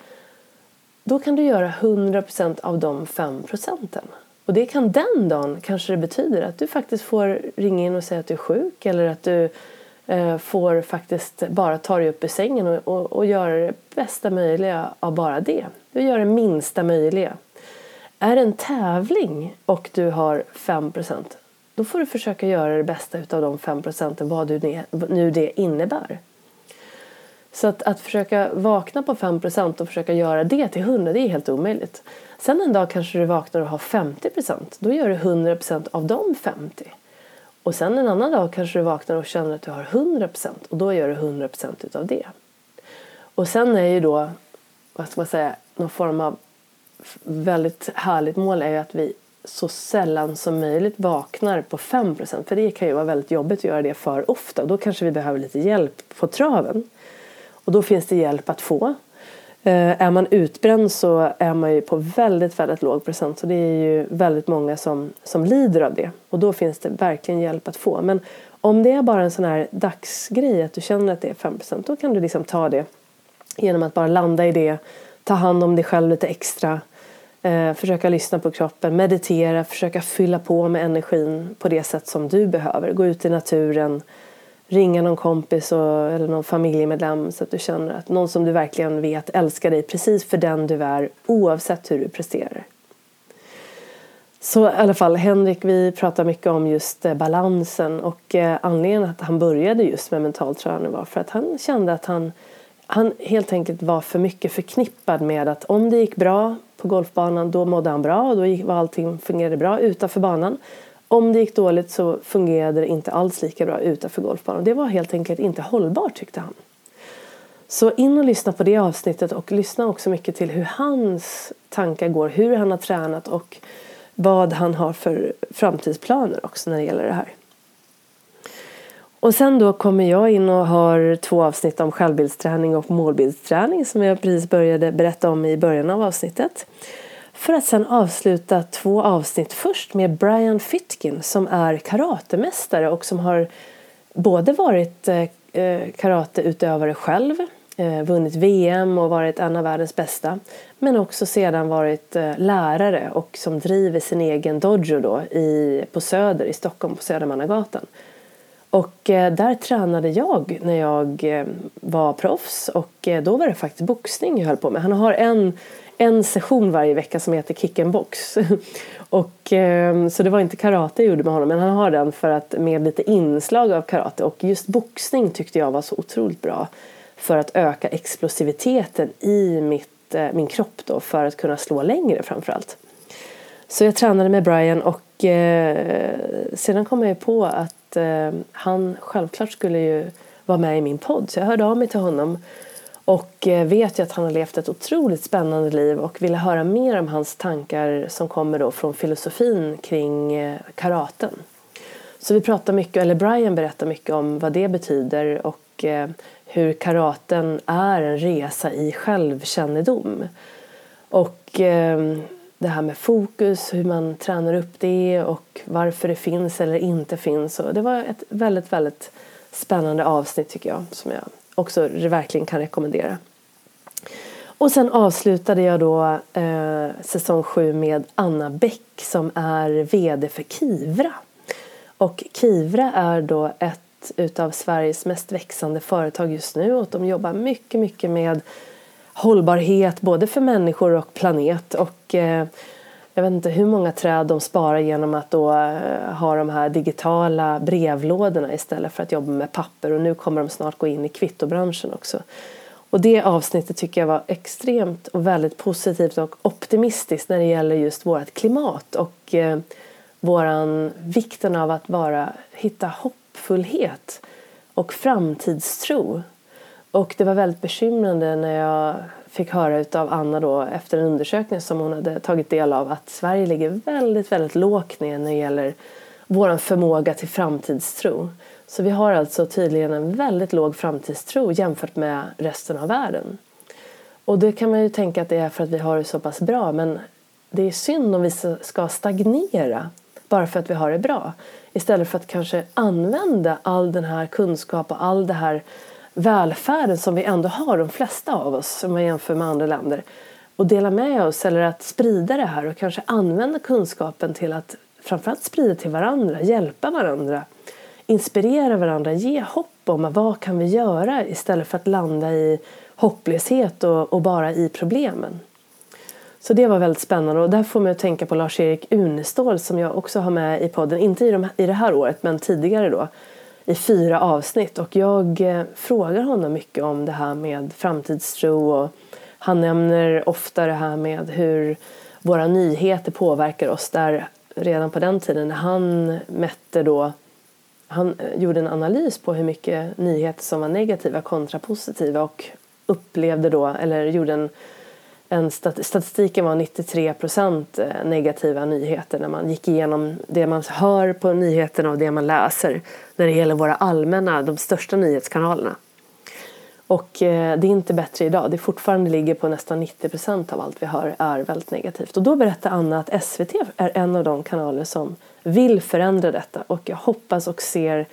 Då kan du göra 100% av de 5 procenten. Och det kan den dagen kanske det betyder att du faktiskt får ringa in och säga att du är sjuk eller att du eh, får faktiskt bara ta dig upp ur sängen och, och, och göra det bästa möjliga av bara det. Du gör det minsta möjliga. Är det en tävling och du har 5 då får du försöka göra det bästa av de 5 procenten, vad nu det innebär. Så att, att försöka vakna på 5 procent och försöka göra det till 100, det är helt omöjligt. Sen en dag kanske du vaknar och har 50 procent. Då gör du 100 procent av de 50. Och sen en annan dag kanske du vaknar och känner att du har 100 procent och då gör du 100 procent utav det. Och sen är ju då, vad ska man säga, någon form av väldigt härligt mål är ju att vi så sällan som möjligt vaknar på 5% För det kan ju vara väldigt jobbigt att göra det för ofta. Då kanske vi behöver lite hjälp på traven. Och då finns det hjälp att få. Eh, är man utbränd så är man ju på väldigt, väldigt låg procent. Så det är ju väldigt många som, som lider av det. Och då finns det verkligen hjälp att få. Men om det är bara en sån här dagsgrej att du känner att det är 5% då kan du liksom ta det genom att bara landa i det. Ta hand om dig själv lite extra Eh, försöka lyssna på kroppen, meditera, försöka fylla på med energin på det sätt som du behöver. Gå ut i naturen, ringa någon kompis och, eller någon familjemedlem så att du känner att någon som du verkligen vet älskar dig precis för den du är oavsett hur du presterar. Så i alla fall, Henrik, vi pratar mycket om just eh, balansen och eh, anledningen att han började just med mental träning var för att han kände att han, han helt enkelt var för mycket förknippad med att om det gick bra på golfbanan då mådde han bra och då gick, var allting fungerade bra utanför banan. Om det gick dåligt så fungerade det inte alls lika bra utanför golfbanan. Det var helt enkelt inte hållbart tyckte han. Så in och lyssna på det avsnittet och lyssna också mycket till hur hans tankar går, hur han har tränat och vad han har för framtidsplaner också när det gäller det här. Och sen då kommer jag in och har två avsnitt om självbildsträning och målbildsträning som jag precis började berätta om i början av avsnittet. För att sen avsluta två avsnitt först med Brian Fitkin som är karatemästare och som har både varit eh, eh, karateutövare själv, eh, vunnit VM och varit en av världens bästa men också sedan varit lärare och som driver sin egen dojo då i, på Söder i Stockholm på Södermannagatan. Och eh, där tränade jag när jag eh, var proffs och eh, då var det faktiskt boxning jag höll på med. Han har en, en session varje vecka som heter Kick and box. och, ehm, så det var inte karate jag gjorde med honom men han har den för att med lite inslag av karate och just boxning tyckte jag var så otroligt bra för att öka explosiviteten i mitt, min kropp då för att kunna slå längre framförallt. Så jag tränade med Brian och eh, sedan kom jag ju på att eh, han självklart skulle ju vara med i min podd. Så jag hörde av mig till honom och eh, vet ju att han har levt ett otroligt spännande liv och ville höra mer om hans tankar som kommer då från filosofin kring eh, karaten. Så vi pratar mycket, eller Brian berättar mycket om vad det betyder och eh, hur karaten är en resa i självkännedom. Och eh, det här med fokus, hur man tränar upp det och varför det finns eller inte finns. Och det var ett väldigt, väldigt spännande avsnitt tycker jag som jag också verkligen kan rekommendera. Och sen avslutade jag då eh, säsong 7 med Anna Bäck som är VD för Kivra. Och Kivra är då ett utav Sveriges mest växande företag just nu och de jobbar mycket, mycket med hållbarhet både för människor och planet. Och eh, jag vet inte hur många träd de sparar genom att då eh, ha de här digitala brevlådorna istället för att jobba med papper. Och nu kommer de snart gå in i kvittobranschen också. Och det avsnittet tycker jag var extremt och väldigt positivt och optimistiskt när det gäller just vårt klimat och eh, våran vikten av att bara hitta hoppfullhet och framtidstro och det var väldigt bekymrande när jag fick höra av Anna då efter en undersökning som hon hade tagit del av att Sverige ligger väldigt, väldigt lågt ner när det gäller vår förmåga till framtidstro. Så vi har alltså tydligen en väldigt låg framtidstro jämfört med resten av världen. Och det kan man ju tänka att det är för att vi har det så pass bra men det är synd om vi ska stagnera bara för att vi har det bra. Istället för att kanske använda all den här kunskap och all det här välfärden som vi ändå har, de flesta av oss, om man jämför med andra länder och dela med oss eller att sprida det här och kanske använda kunskapen till att framförallt sprida till varandra, hjälpa varandra, inspirera varandra, ge hopp om vad kan vi göra istället för att landa i hopplöshet och, och bara i problemen. Så det var väldigt spännande och där får man att tänka på Lars-Erik Unestål som jag också har med i podden, inte i, de, i det här året men tidigare då i fyra avsnitt. Och jag eh, frågar honom mycket om det här med framtidstro och han nämner ofta det här med hur våra nyheter påverkar oss där redan på den tiden när han mätte då han eh, gjorde en analys på hur mycket nyheter som var negativa kontra positiva och upplevde då, eller gjorde en en statistiken var 93 procent eh, negativa nyheter när man gick igenom det man hör på nyheterna och det man läser när det gäller våra allmänna, de största nyhetskanalerna. Och eh, det är inte bättre idag. Det fortfarande ligger på nästan 90 procent av allt vi hör är väldigt negativt. Och då berättar Anna att SVT är en av de kanaler som vill förändra detta och jag hoppas och ser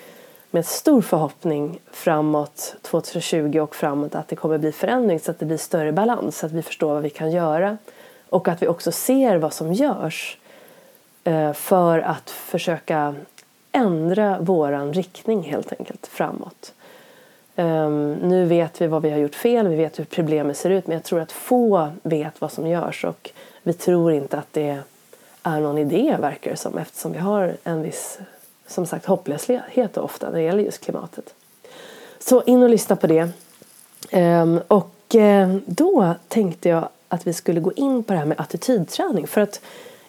med stor förhoppning framåt 2020 och framåt att det kommer bli förändring så att det blir större balans, så att vi förstår vad vi kan göra och att vi också ser vad som görs eh, för att försöka ändra våran riktning helt enkelt framåt. Ehm, nu vet vi vad vi har gjort fel, vi vet hur problemet ser ut men jag tror att få vet vad som görs och vi tror inte att det är någon idé verkar det som eftersom vi har en viss som sagt hopplöshet ofta när det gäller just klimatet. Så in och lyssna på det. Ehm, och eh, då tänkte jag att vi skulle gå in på det här med attitydträning för att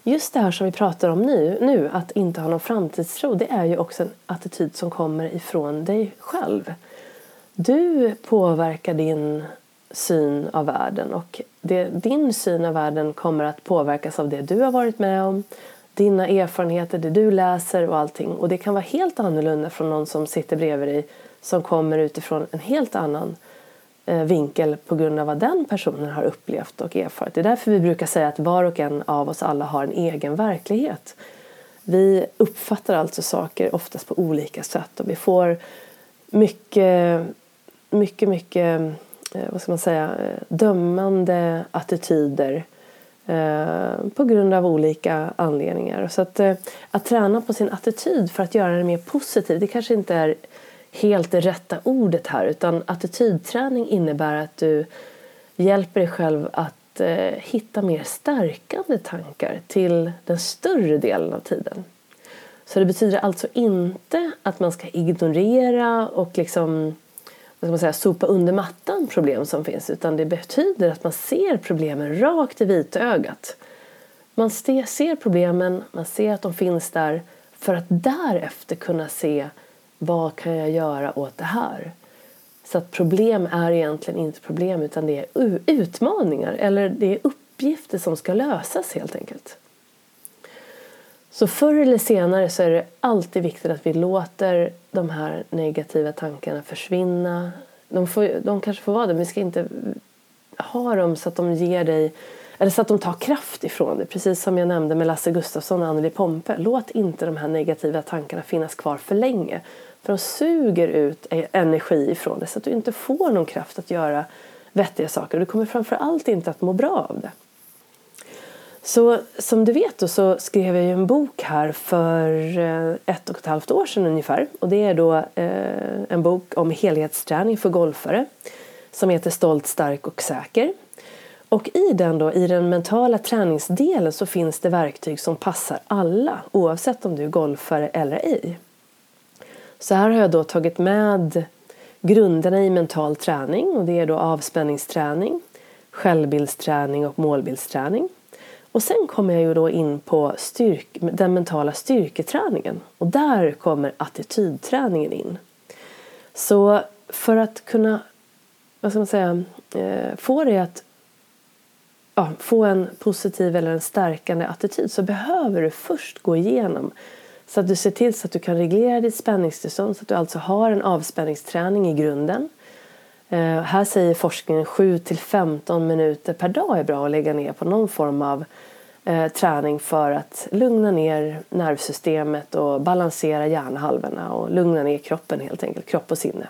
just det här som vi pratar om nu, nu att inte ha någon framtidstro, det är ju också en attityd som kommer ifrån dig själv. Du påverkar din syn av världen och det, din syn av världen kommer att påverkas av det du har varit med om, dina erfarenheter, det du läser och allting. Och det kan vara helt annorlunda från någon som sitter bredvid dig som kommer utifrån en helt annan eh, vinkel på grund av vad den personen har upplevt och erfarit. Det är därför vi brukar säga att var och en av oss alla har en egen verklighet. Vi uppfattar alltså saker oftast på olika sätt och vi får mycket, mycket, mycket eh, vad ska man säga, eh, dömande attityder Eh, Eh, på grund av olika anledningar. Så att, eh, att träna på sin attityd för att göra det mer positiv, det kanske inte är helt det rätta ordet här utan attitydträning innebär att du hjälper dig själv att eh, hitta mer stärkande tankar till den större delen av tiden. Så det betyder alltså inte att man ska ignorera och liksom vad ska man säga, sopa under mattan problem som finns utan det betyder att man ser problemen rakt i vitögat. Man ser problemen, man ser att de finns där för att därefter kunna se vad kan jag göra åt det här. Så att problem är egentligen inte problem utan det är utmaningar eller det är uppgifter som ska lösas helt enkelt. Så förr eller senare så är det alltid viktigt att vi låter de här negativa tankarna försvinna. De, får, de kanske får vara det, men vi ska inte ha dem så att de ger dig eller så att de tar kraft ifrån dig. Precis som jag nämnde med Lasse Gustafsson och Anneli Pompe. Låt inte de här negativa tankarna finnas kvar för länge. För de suger ut e- energi ifrån dig så att du inte får någon kraft att göra vettiga saker. Du kommer framför allt inte att må bra av det. Så som du vet då, så skrev jag en bok här för eh, ett och ett halvt år sedan ungefär. Och det är då eh, en bok om helhetsträning för golfare som heter Stolt, stark och säker. Och i den, då, i den mentala träningsdelen så finns det verktyg som passar alla oavsett om du är golfare eller ej. Så här har jag då tagit med grunderna i mental träning och det är då avspänningsträning, självbildsträning och målbildsträning. Och sen kommer jag ju då in på styrk, den mentala styrketräningen och där kommer attitydträningen in. Så för att kunna vad ska man säga, eh, få dig att ja, få en positiv eller en stärkande attityd så behöver du först gå igenom så att du ser till så att du kan reglera ditt spänningstillstånd så att du alltså har en avspänningsträning i grunden. Eh, här säger forskningen 7 15 minuter per dag är bra att lägga ner på någon form av eh, träning för att lugna ner nervsystemet och balansera hjärnhalvorna och lugna ner kroppen helt enkelt, kropp och sinne.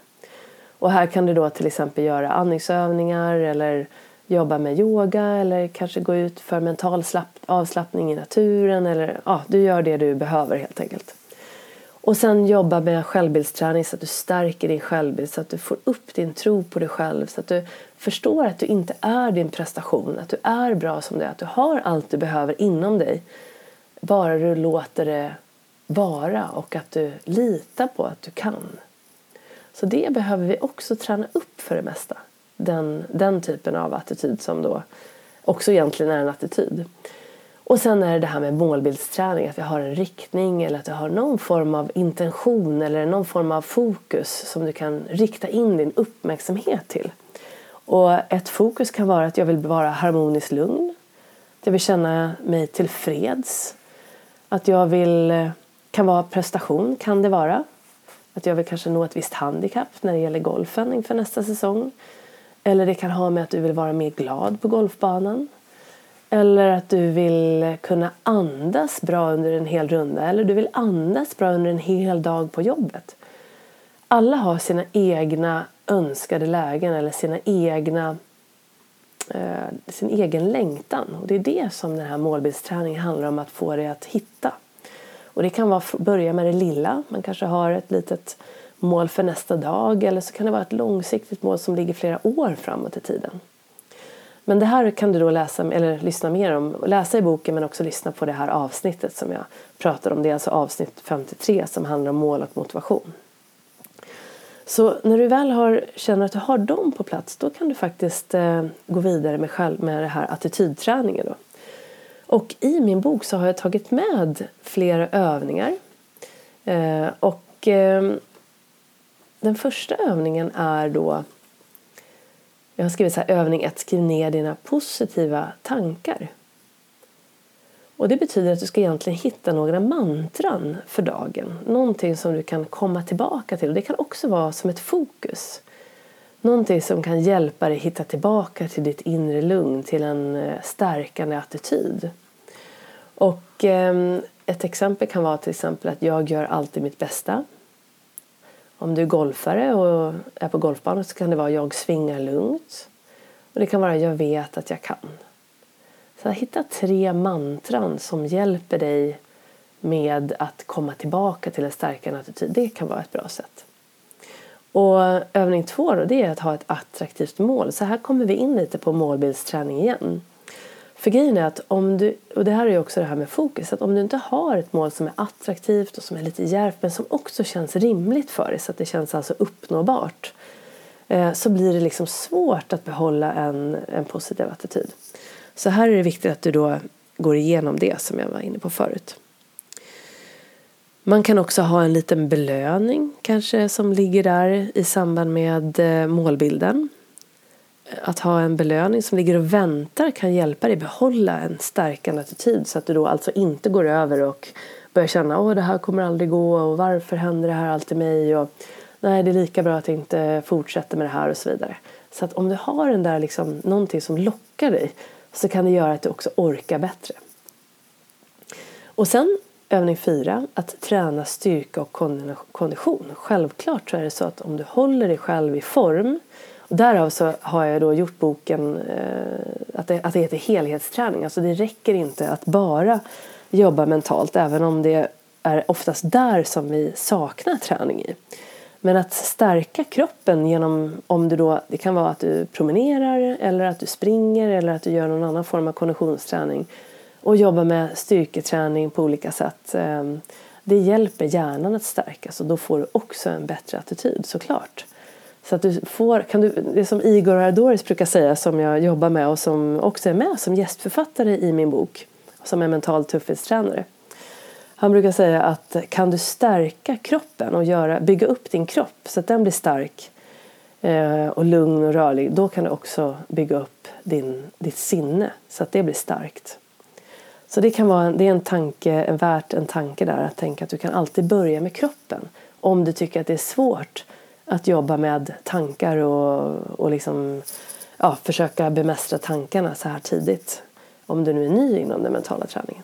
Och här kan du då till exempel göra andningsövningar eller jobba med yoga eller kanske gå ut för mental avslappning i naturen eller ja, du gör det du behöver helt enkelt. Och sen jobba med självbildsträning så att du stärker din självbild så att du får upp din tro på dig själv så att du förstår att du inte är din prestation, att du är bra som du är, att du har allt du behöver inom dig. Bara du låter det vara och att du litar på att du kan. Så det behöver vi också träna upp för det mesta. Den, den typen av attityd som då också egentligen är en attityd. Och sen är det det här med målbildsträning, att vi har en riktning eller att jag har någon form av intention eller någon form av fokus som du kan rikta in din uppmärksamhet till. Och ett fokus kan vara att jag vill vara harmoniskt lugn. Att jag vill känna mig tillfreds. Att jag vill, kan vara prestation, kan det vara. Att jag vill kanske nå ett visst handikapp när det gäller golfen inför nästa säsong. Eller det kan ha med att du vill vara mer glad på golfbanan. Eller att du vill kunna andas bra under en hel runda. Eller du vill andas bra under en hel dag på jobbet. Alla har sina egna önskade lägen eller sina egna, eh, sin egen längtan. Och det är det som den här målbildsträningen handlar om att få dig att hitta. Och det kan vara börja med det lilla. Man kanske har ett litet mål för nästa dag eller så kan det vara ett långsiktigt mål som ligger flera år framåt i tiden. Men det här kan du då läsa eller lyssna mer om, läsa i boken men också lyssna på det här avsnittet som jag pratar om. Det är alltså avsnitt 53 som handlar om mål och motivation. Så när du väl har, känner att du har dem på plats då kan du faktiskt eh, gå vidare med, själv, med det här attitydträningen. Då. Och i min bok så har jag tagit med flera övningar. Eh, och eh, den första övningen är då jag har skrivit så här, övning 1, skriv ner dina positiva tankar. Och Det betyder att du ska egentligen hitta några mantran för dagen. Någonting som du kan komma tillbaka till. Och det kan också vara som ett fokus. Någonting som kan hjälpa dig hitta tillbaka till ditt inre lugn, till en eh, stärkande attityd. Och eh, ett exempel kan vara till exempel att jag gör alltid mitt bästa. Om du är golfare och är på golfbanan så kan det vara jag svingar lugnt. Och det kan vara jag vet att jag kan. Så hitta tre mantran som hjälper dig med att komma tillbaka till en starkare attityd. Det kan vara ett bra sätt. Och övning två då, det är att ha ett attraktivt mål. Så här kommer vi in lite på målbildsträning igen. För grejen är att om du, och det här är ju också det här med fokus, att om du inte har ett mål som är attraktivt och som är lite djärvt men som också känns rimligt för dig så att det känns alltså uppnåbart eh, så blir det liksom svårt att behålla en, en positiv attityd. Så här är det viktigt att du då går igenom det som jag var inne på förut. Man kan också ha en liten belöning kanske som ligger där i samband med eh, målbilden. Att ha en belöning som ligger och väntar kan hjälpa dig behålla en stärkande attityd så att du då alltså inte går över och börjar känna att det här kommer aldrig gå och varför händer det här alltid mig och nej det är lika bra att jag inte fortsätter med det här och så vidare. Så att om du har den där liksom, någonting som lockar dig så kan det göra att du också orkar bättre. Och sen övning fyra, att träna styrka och kondition. Självklart så är det så att om du håller dig själv i form därav så har jag då gjort boken eh, att, det, att det heter helhetsträning. Alltså det räcker inte att bara jobba mentalt även om det är oftast där som vi saknar träning i. Men att stärka kroppen genom, om du då, det kan vara att du promenerar eller att du springer eller att du gör någon annan form av konditionsträning och jobba med styrketräning på olika sätt. Eh, det hjälper hjärnan att stärkas och då får du också en bättre attityd såklart. Så att du får, kan du, det som Igor Ardoris brukar säga som jag jobbar med och som också är med som gästförfattare i min bok som är mental tuffhetstränare. Han brukar säga att kan du stärka kroppen och göra, bygga upp din kropp så att den blir stark eh, och lugn och rörlig då kan du också bygga upp din, ditt sinne så att det blir starkt. Så det kan vara det är en tanke, värt en tanke där att tänka att du kan alltid börja med kroppen om du tycker att det är svårt att jobba med tankar och, och liksom, ja, försöka bemästra tankarna så här tidigt om du nu är ny inom den mentala träningen.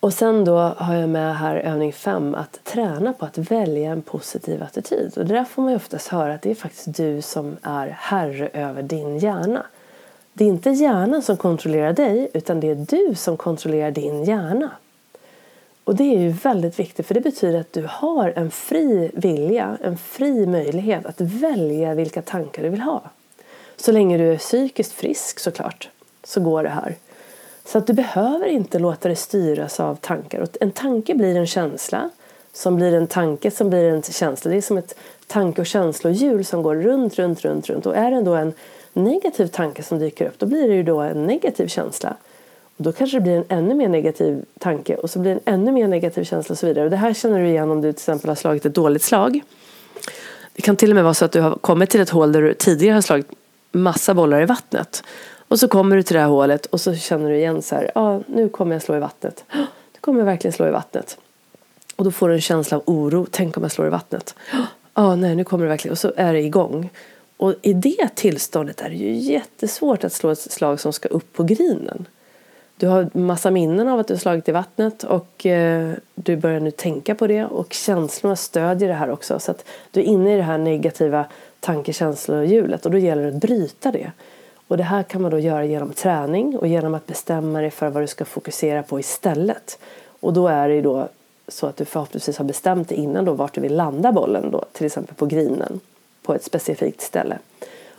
Och sen då har jag med här övning 5 att träna på att välja en positiv attityd. Och det där får man ju oftast höra att det är faktiskt du som är herre över din hjärna. Det är inte hjärnan som kontrollerar dig utan det är du som kontrollerar din hjärna. Och det är ju väldigt viktigt för det betyder att du har en fri vilja, en fri möjlighet att välja vilka tankar du vill ha. Så länge du är psykiskt frisk såklart så går det här. Så att du behöver inte låta dig styras av tankar. och En tanke blir en känsla som blir en tanke som blir en känsla. Det är som ett tanke och känslohjul som går runt, runt, runt, runt. Och är det då en negativ tanke som dyker upp då blir det ju då en negativ känsla. Då kanske det blir en ännu mer negativ tanke och så blir det en ännu mer negativ känsla och så vidare. Och det här känner du igen om du till exempel har slagit ett dåligt slag. Det kan till och med vara så att du har kommit till ett hål där du tidigare har slagit massa bollar i vattnet. Och så kommer du till det här hålet och så känner du igen så här, ja ah, nu kommer jag slå i vattnet. Nu kommer jag verkligen slå i vattnet. Och då får du en känsla av oro, tänk om jag slår i vattnet. Ja, ah, nej nu kommer det verkligen. Och så är det igång. Och i det tillståndet är det ju jättesvårt att slå ett slag som ska upp på grinen. Du har massa minnen av att du har slagit i vattnet och eh, du börjar nu tänka på det och känslorna stödjer det här också. Så att du är inne i det här negativa tankekänslohjulet och då gäller det att bryta det. Och det här kan man då göra genom träning och genom att bestämma dig för vad du ska fokusera på istället. Och då är det ju då så att du förhoppningsvis har bestämt dig innan då vart du vill landa bollen då, till exempel på grinen på ett specifikt ställe.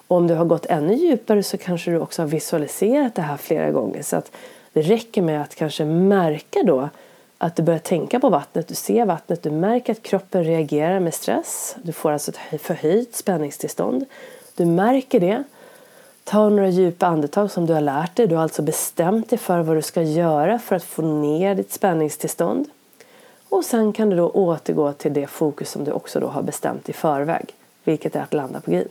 Och om du har gått ännu djupare så kanske du också har visualiserat det här flera gånger så att det räcker med att kanske märka då att du börjar tänka på vattnet, du ser vattnet, du märker att kroppen reagerar med stress. Du får alltså ett förhöjt spänningstillstånd. Du märker det. Ta några djupa andetag som du har lärt dig. Du har alltså bestämt dig för vad du ska göra för att få ner ditt spänningstillstånd. Och sen kan du då återgå till det fokus som du också då har bestämt i förväg vilket är att landa på green.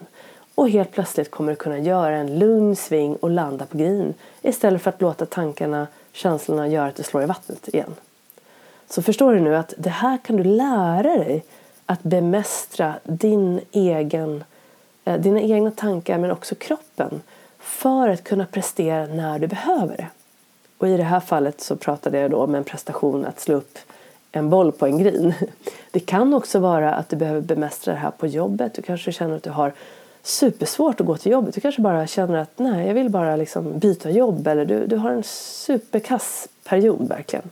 Och helt plötsligt kommer du kunna göra en lugn sving och landa på green istället för att låta tankarna, känslorna göra att du slår i vattnet igen. Så förstår du nu att det här kan du lära dig att bemästra din egen, eh, dina egna tankar men också kroppen för att kunna prestera när du behöver det. Och I det här fallet så pratade jag då om en prestation att slå upp en boll på en green. Det kan också vara att du behöver bemästra det här på jobbet. Du kanske känner att du har supersvårt att gå till jobbet. Du kanske bara känner att nej, jag vill bara liksom byta jobb eller du, du har en superkass period verkligen.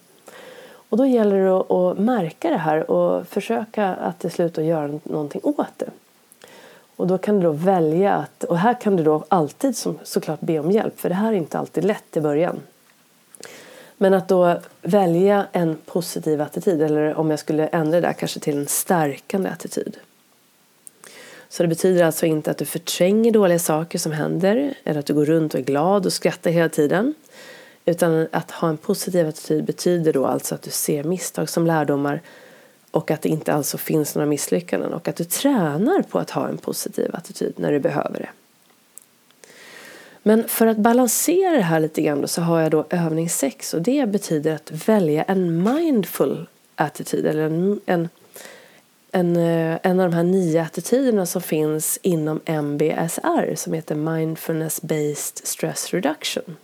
Och då gäller det att, att märka det här och försöka att till slut göra någonting åt det. Och då kan du då välja att, och här kan du då alltid som, såklart be om hjälp för det här är inte alltid lätt i början. Men att då välja en positiv attityd eller om jag skulle ändra det där kanske till en stärkande attityd. Så det betyder alltså inte att du förtränger dåliga saker som händer eller att du går runt och är glad och skrattar hela tiden. Utan att ha en positiv attityd betyder då alltså att du ser misstag som lärdomar och att det inte alltså finns några misslyckanden och att du tränar på att ha en positiv attityd när du behöver det. Men för att balansera det här lite grann så har jag då övning 6 och det betyder att välja en mindful attityd eller en, en, en, eh, en av de här nio attityderna som finns inom MBSR som heter Mindfulness Based Stress Reduction.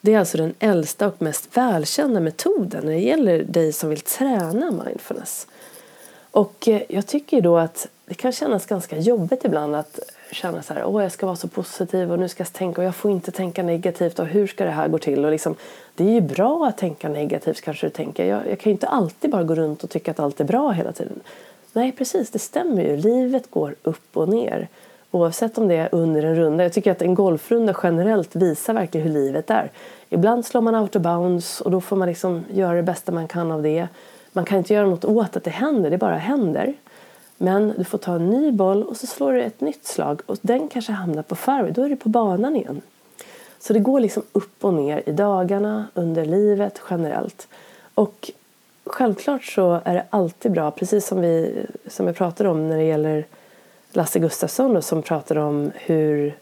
Det är alltså den äldsta och mest välkända metoden när det gäller dig som vill träna mindfulness. Och eh, jag tycker då att det kan kännas ganska jobbigt ibland att känna så här, åh jag ska vara så positiv och nu ska jag tänka och jag får inte tänka negativt och hur ska det här gå till? Och liksom, det är ju bra att tänka negativt kanske du tänker. Jag, jag kan ju inte alltid bara gå runt och tycka att allt är bra hela tiden. Nej precis, det stämmer ju. Livet går upp och ner. Oavsett om det är under en runda. Jag tycker att en golfrunda generellt visar verkligen hur livet är. Ibland slår man out of bounds och då får man liksom göra det bästa man kan av det. Man kan inte göra något åt att det händer, det bara händer. Men du får ta en ny boll och så slår du ett nytt slag och den kanske hamnar på fairway. Då är du på banan igen. Så det går liksom upp och ner i dagarna, under livet, generellt. Och självklart så är det alltid bra, precis som vi, som jag pratade om när det gäller Lasse Gustafsson då, som pratade om hur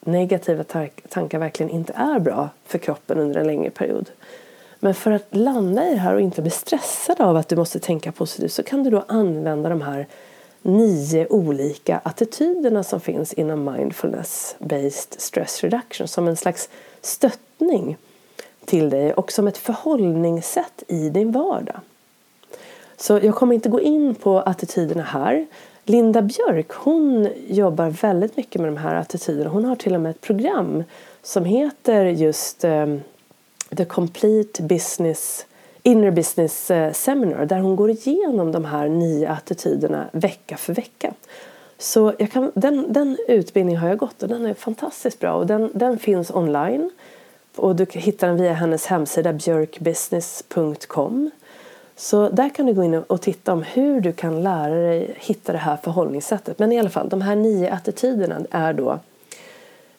negativa tankar verkligen inte är bra för kroppen under en längre period. Men för att landa i det här och inte bli stressad av att du måste tänka positivt så kan du då använda de här nio olika attityderna som finns inom mindfulness based stress reduction som en slags stöttning till dig och som ett förhållningssätt i din vardag. Så jag kommer inte gå in på attityderna här. Linda Björk hon jobbar väldigt mycket med de här attityderna. Hon har till och med ett program som heter just um, The Complete Business Inner Business eh, Seminar där hon går igenom de här nio attityderna vecka för vecka. Så jag kan, den, den utbildningen har jag gått och den är fantastiskt bra och den, den finns online och du hittar den via hennes hemsida björkbusiness.com. Så där kan du gå in och titta om hur du kan lära dig hitta det här förhållningssättet. Men i alla fall, de här nio attityderna är då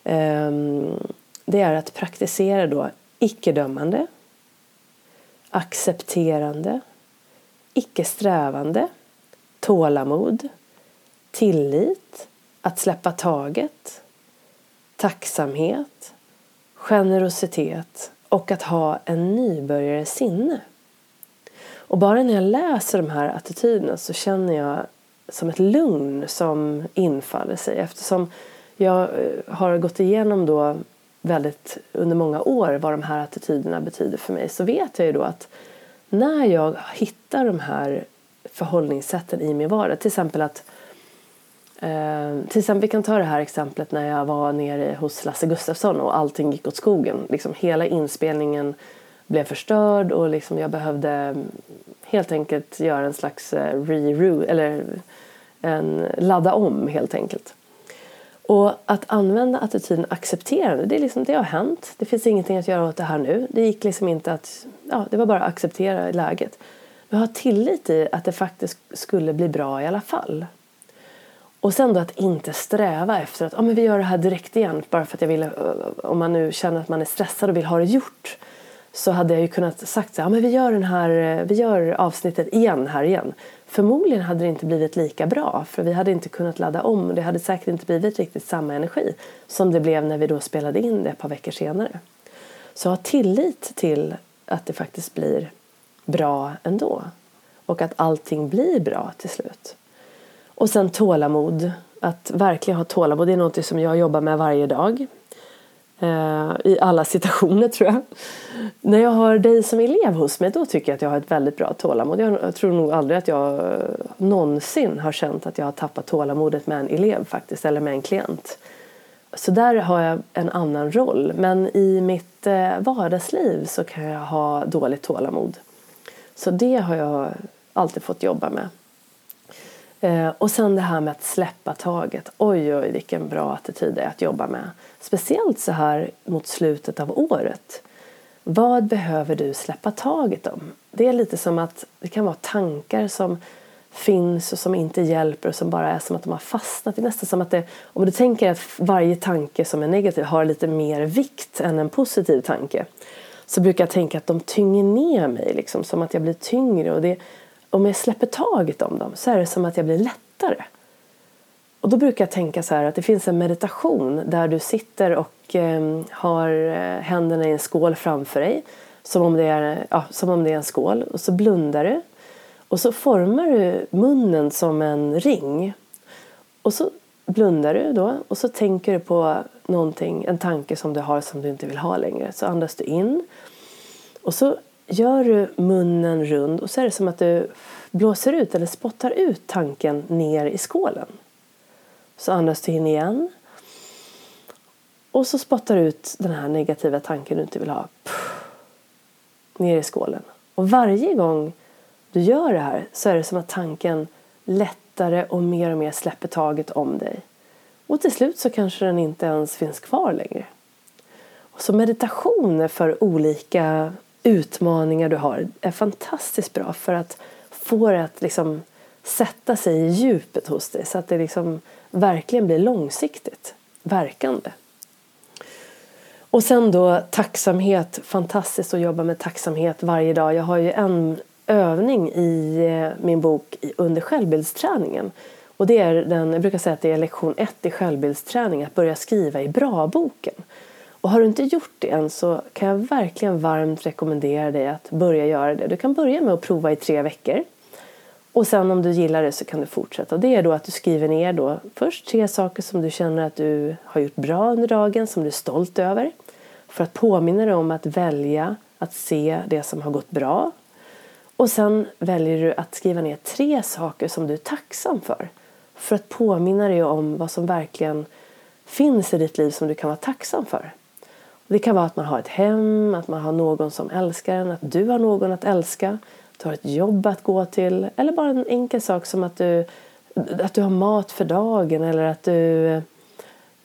um, det är att praktisera då icke-dömande, accepterande, icke-strävande, tålamod, tillit, att släppa taget, tacksamhet, generositet och att ha en nybörjares sinne. Och bara när jag läser de här attityderna så känner jag som ett lugn som infaller sig eftersom jag eh, har gått igenom då väldigt under många år vad de här attityderna betyder för mig så vet jag ju då att när jag hittar de här förhållningssätten i min vardag, till exempel att eh, till exempel, vi kan ta det här exemplet när jag var nere hos Lasse Gustafsson och allting gick åt skogen. Liksom hela inspelningen blev förstörd och liksom jag behövde helt enkelt göra en slags eh, re eller en, ladda om helt enkelt. Och att använda attityden accepterande, det, är liksom, det har hänt. Det finns ingenting att göra åt det här nu. Det gick liksom inte att, ja, det var bara att acceptera läget. Men ha tillit i att det faktiskt skulle bli bra i alla fall. Och sen då att inte sträva efter att ah, men vi gör det här direkt igen bara för att jag vill, om man nu känner att man är stressad och vill ha det gjort så hade jag ju kunnat sagt så här, ja, men vi gör, den här, eh, vi gör avsnittet igen här igen. Förmodligen hade det inte blivit lika bra för vi hade inte kunnat ladda om det hade säkert inte blivit riktigt samma energi som det blev när vi då spelade in det ett par veckor senare. Så ha tillit till att det faktiskt blir bra ändå och att allting blir bra till slut. Och sen tålamod. Att verkligen ha tålamod. Det är något som jag jobbar med varje dag. Eh, I alla situationer tror jag. När jag har dig som elev hos mig då tycker jag att jag har ett väldigt bra tålamod. Jag tror nog aldrig att jag eh, någonsin har känt att jag har tappat tålamodet med en elev faktiskt. Eller med en klient. Så där har jag en annan roll. Men i mitt eh, vardagsliv så kan jag ha dåligt tålamod. Så det har jag alltid fått jobba med. Eh, och sen det här med att släppa taget. Oj, oj, vilken bra attityd det är att jobba med. Speciellt så här mot slutet av året. Vad behöver du släppa taget om? Det är lite som att det kan vara tankar som finns och som inte hjälper och som bara är som att de har fastnat. Det är nästan som att det, om du tänker att varje tanke som är negativ har lite mer vikt än en positiv tanke så brukar jag tänka att de tynger ner mig, liksom, som att jag blir tyngre. Och det, om jag släpper taget om dem så är det som att jag blir lättare. Och då brukar jag tänka så här att det finns en meditation där du sitter och ehm, eh, har händerna i en skål framför dig. Som om, det är, ja, som om det är en skål. Och så blundar du. Och så formar du munnen som en ring. Och så blundar du då och så tänker du på någonting, en tanke som du har som du inte vill ha längre. Så andas du in och så gör du munnen rund och så är det som att du blåser ut eller spottar ut tanken ner i skålen. Så andas du in igen. Och så spottar du ut den här negativa tanken du inte vill ha. Ner i skålen. Och varje gång du gör det här så är det som att tanken lättare och mer och mer släpper taget om dig. Och till slut så kanske den inte ens finns kvar längre. Så meditationer för olika utmaningar du har är fantastiskt bra för att få det att liksom sätta sig i djupet hos dig så att det liksom verkligen blir långsiktigt verkande. Och sen då tacksamhet. Fantastiskt att jobba med tacksamhet varje dag. Jag har ju en övning i eh, min bok under självbildsträningen. Och det är den, jag brukar säga att det är lektion ett i självbildsträning, att börja skriva i bra-boken. Och har du inte gjort det än så kan jag verkligen varmt rekommendera dig att börja göra det. Du kan börja med att prova i tre veckor. Och sen om du gillar det så kan du fortsätta. Det är då att du skriver ner då först tre saker som du känner att du har gjort bra under dagen, som du är stolt över. För att påminna dig om att välja att se det som har gått bra. Och sen väljer du att skriva ner tre saker som du är tacksam för. För att påminna dig om vad som verkligen finns i ditt liv som du kan vara tacksam för. Det kan vara att man har ett hem, att man har någon som älskar en, att du har någon att älska, du har ett jobb att gå till eller bara en enkel sak som att du, att du har mat för dagen eller att du eh,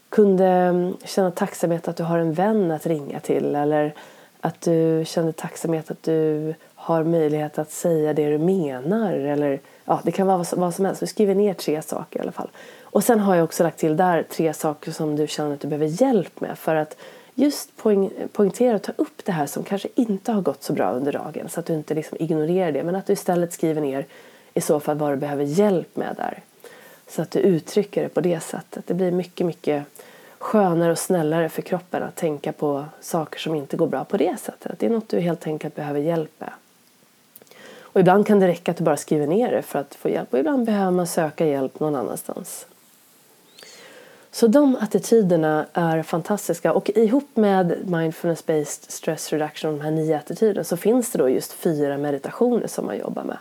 kunde mm, känna tacksamhet att du har en vän att ringa till eller att du känner tacksamhet att du har möjlighet att säga det du menar. Eller, ja, det kan vara vad som helst. Du skriver ner tre saker i alla fall. Och sen har jag också lagt till där tre saker som du känner att du behöver hjälp med. För att just poäng, poängtera och ta upp det här som kanske inte har gått så bra under dagen. Så att du inte liksom ignorerar det. Men att du istället skriver ner i så fall vad du behöver hjälp med där. Så att du uttrycker det på det sättet. Det blir mycket, mycket skönare och snällare för kroppen att tänka på saker som inte går bra på det sättet. Det är något du helt enkelt behöver hjälp med. Och ibland kan det räcka att du bara skriver ner det för att få hjälp och ibland behöver man söka hjälp någon annanstans. Så de attityderna är fantastiska och ihop med mindfulness-based stress reduction, de här nio attityderna, så finns det då just fyra meditationer som man jobbar med.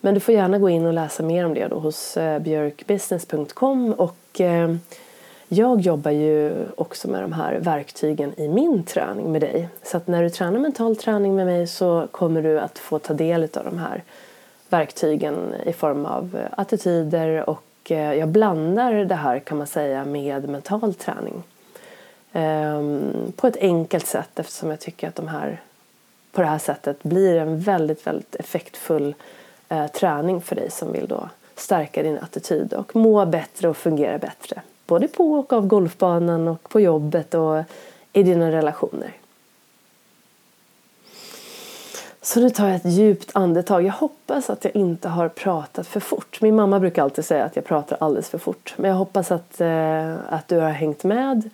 Men du får gärna gå in och läsa mer om det då hos eh, björkbusiness.com och eh, jag jobbar ju också med de här verktygen i min träning med dig. Så att när du tränar mental träning med mig så kommer du att få ta del av de här verktygen i form av eh, attityder och Eh, jag blandar det här kan man säga med mental träning. Ehm, på ett enkelt sätt eftersom jag tycker att de här på det här sättet blir en väldigt, väldigt effektfull eh, träning för dig som vill då stärka din attityd och må bättre och fungera bättre både på och av golfbanan och på jobbet och i dina relationer. Så nu tar jag ett djupt andetag. Jag hoppas att jag inte har pratat för fort. Min mamma brukar alltid säga att jag pratar alldeles för fort. Men jag hoppas att, eh, att du har hängt med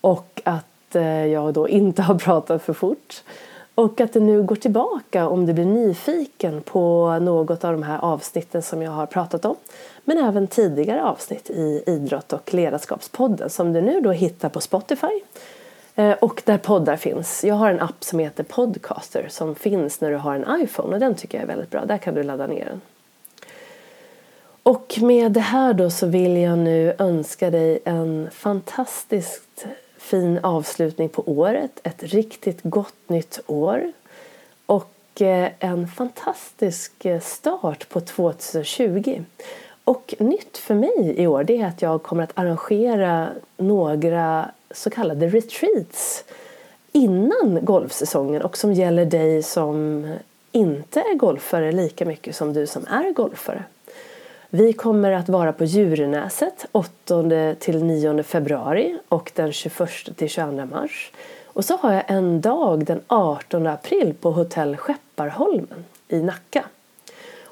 och att eh, jag då inte har pratat för fort. Och att du nu går tillbaka om du blir nyfiken på något av de här avsnitten som jag har pratat om. Men även tidigare avsnitt i Idrott och ledarskapspodden som du nu då hittar på Spotify Eh, och där poddar finns. Jag har en app som heter Podcaster som finns när du har en iPhone och den tycker jag är väldigt bra. Där kan du ladda ner den. Och med det här då så vill jag nu önska dig en fantastiskt fin avslutning på året, ett riktigt gott nytt år och eh, en fantastisk eh, start på 2020. Och nytt för mig i år det är att jag kommer att arrangera några så kallade retreats innan golfsäsongen och som gäller dig som inte är golfare lika mycket som du som är golfare. Vi kommer att vara på Djurenäset 8 till 9 februari och den 21 till 22 mars. Och så har jag en dag den 18 april på hotell Skepparholmen i Nacka.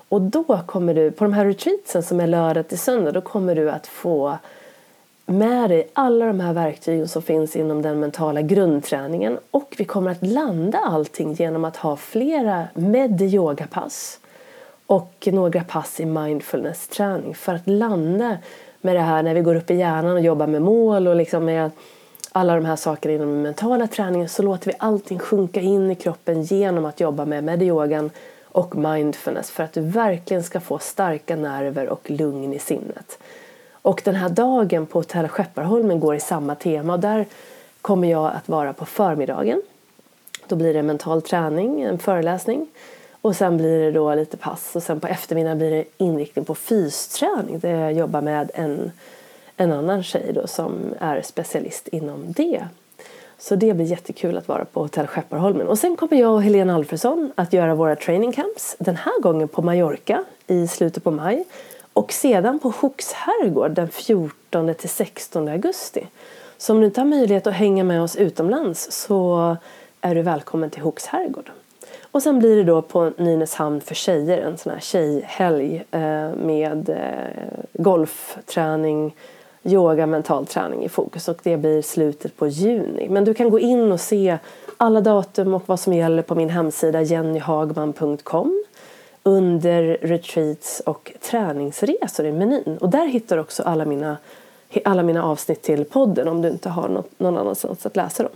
Och då kommer du, på de här retreatsen som är lördag till söndag, då kommer du att få med dig alla de här verktygen som finns inom den mentala grundträningen och vi kommer att landa allting genom att ha flera med-yoga-pass och några pass i mindfulness-träning för att landa med det här när vi går upp i hjärnan och jobbar med mål och liksom med alla de här sakerna inom den mentala träningen så låter vi allting sjunka in i kroppen genom att jobba med medyogan och mindfulness för att du verkligen ska få starka nerver och lugn i sinnet. Och den här dagen på Hotell Skepparholmen går i samma tema och där kommer jag att vara på förmiddagen. Då blir det mental träning, en föreläsning. Och sen blir det då lite pass och sen på eftermiddagen blir det inriktning på fysträning där jag jobbar med en, en annan tjej då som är specialist inom det. Så det blir jättekul att vara på Hotell Skepparholmen. Och sen kommer jag och Helena Alfredsson att göra våra training camps. Den här gången på Mallorca i slutet på maj. Och sedan på Hooks herrgård den 14 till 16 augusti. Så om du inte har möjlighet att hänga med oss utomlands så är du välkommen till Hooks herrgård. Och sen blir det då på Nynäshamn för tjejer en sån här tjejhelg eh, med eh, golfträning, yoga, mental träning i fokus och det blir slutet på juni. Men du kan gå in och se alla datum och vad som gäller på min hemsida jennyhagman.com under retreats och träningsresor i menyn. Och där hittar du också alla mina, alla mina avsnitt till podden om du inte har något, någon annanstans att läsa dem.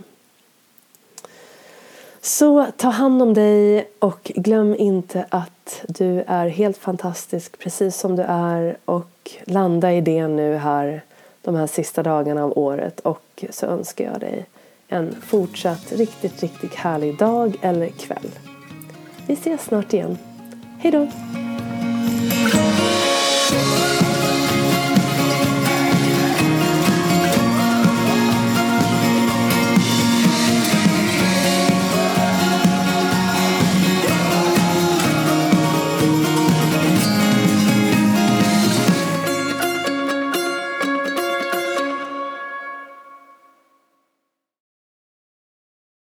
Så ta hand om dig och glöm inte att du är helt fantastisk precis som du är och landa i det nu här de här sista dagarna av året och så önskar jag dig en fortsatt riktigt, riktigt härlig dag eller kväll. Vi ses snart igen. Hej då!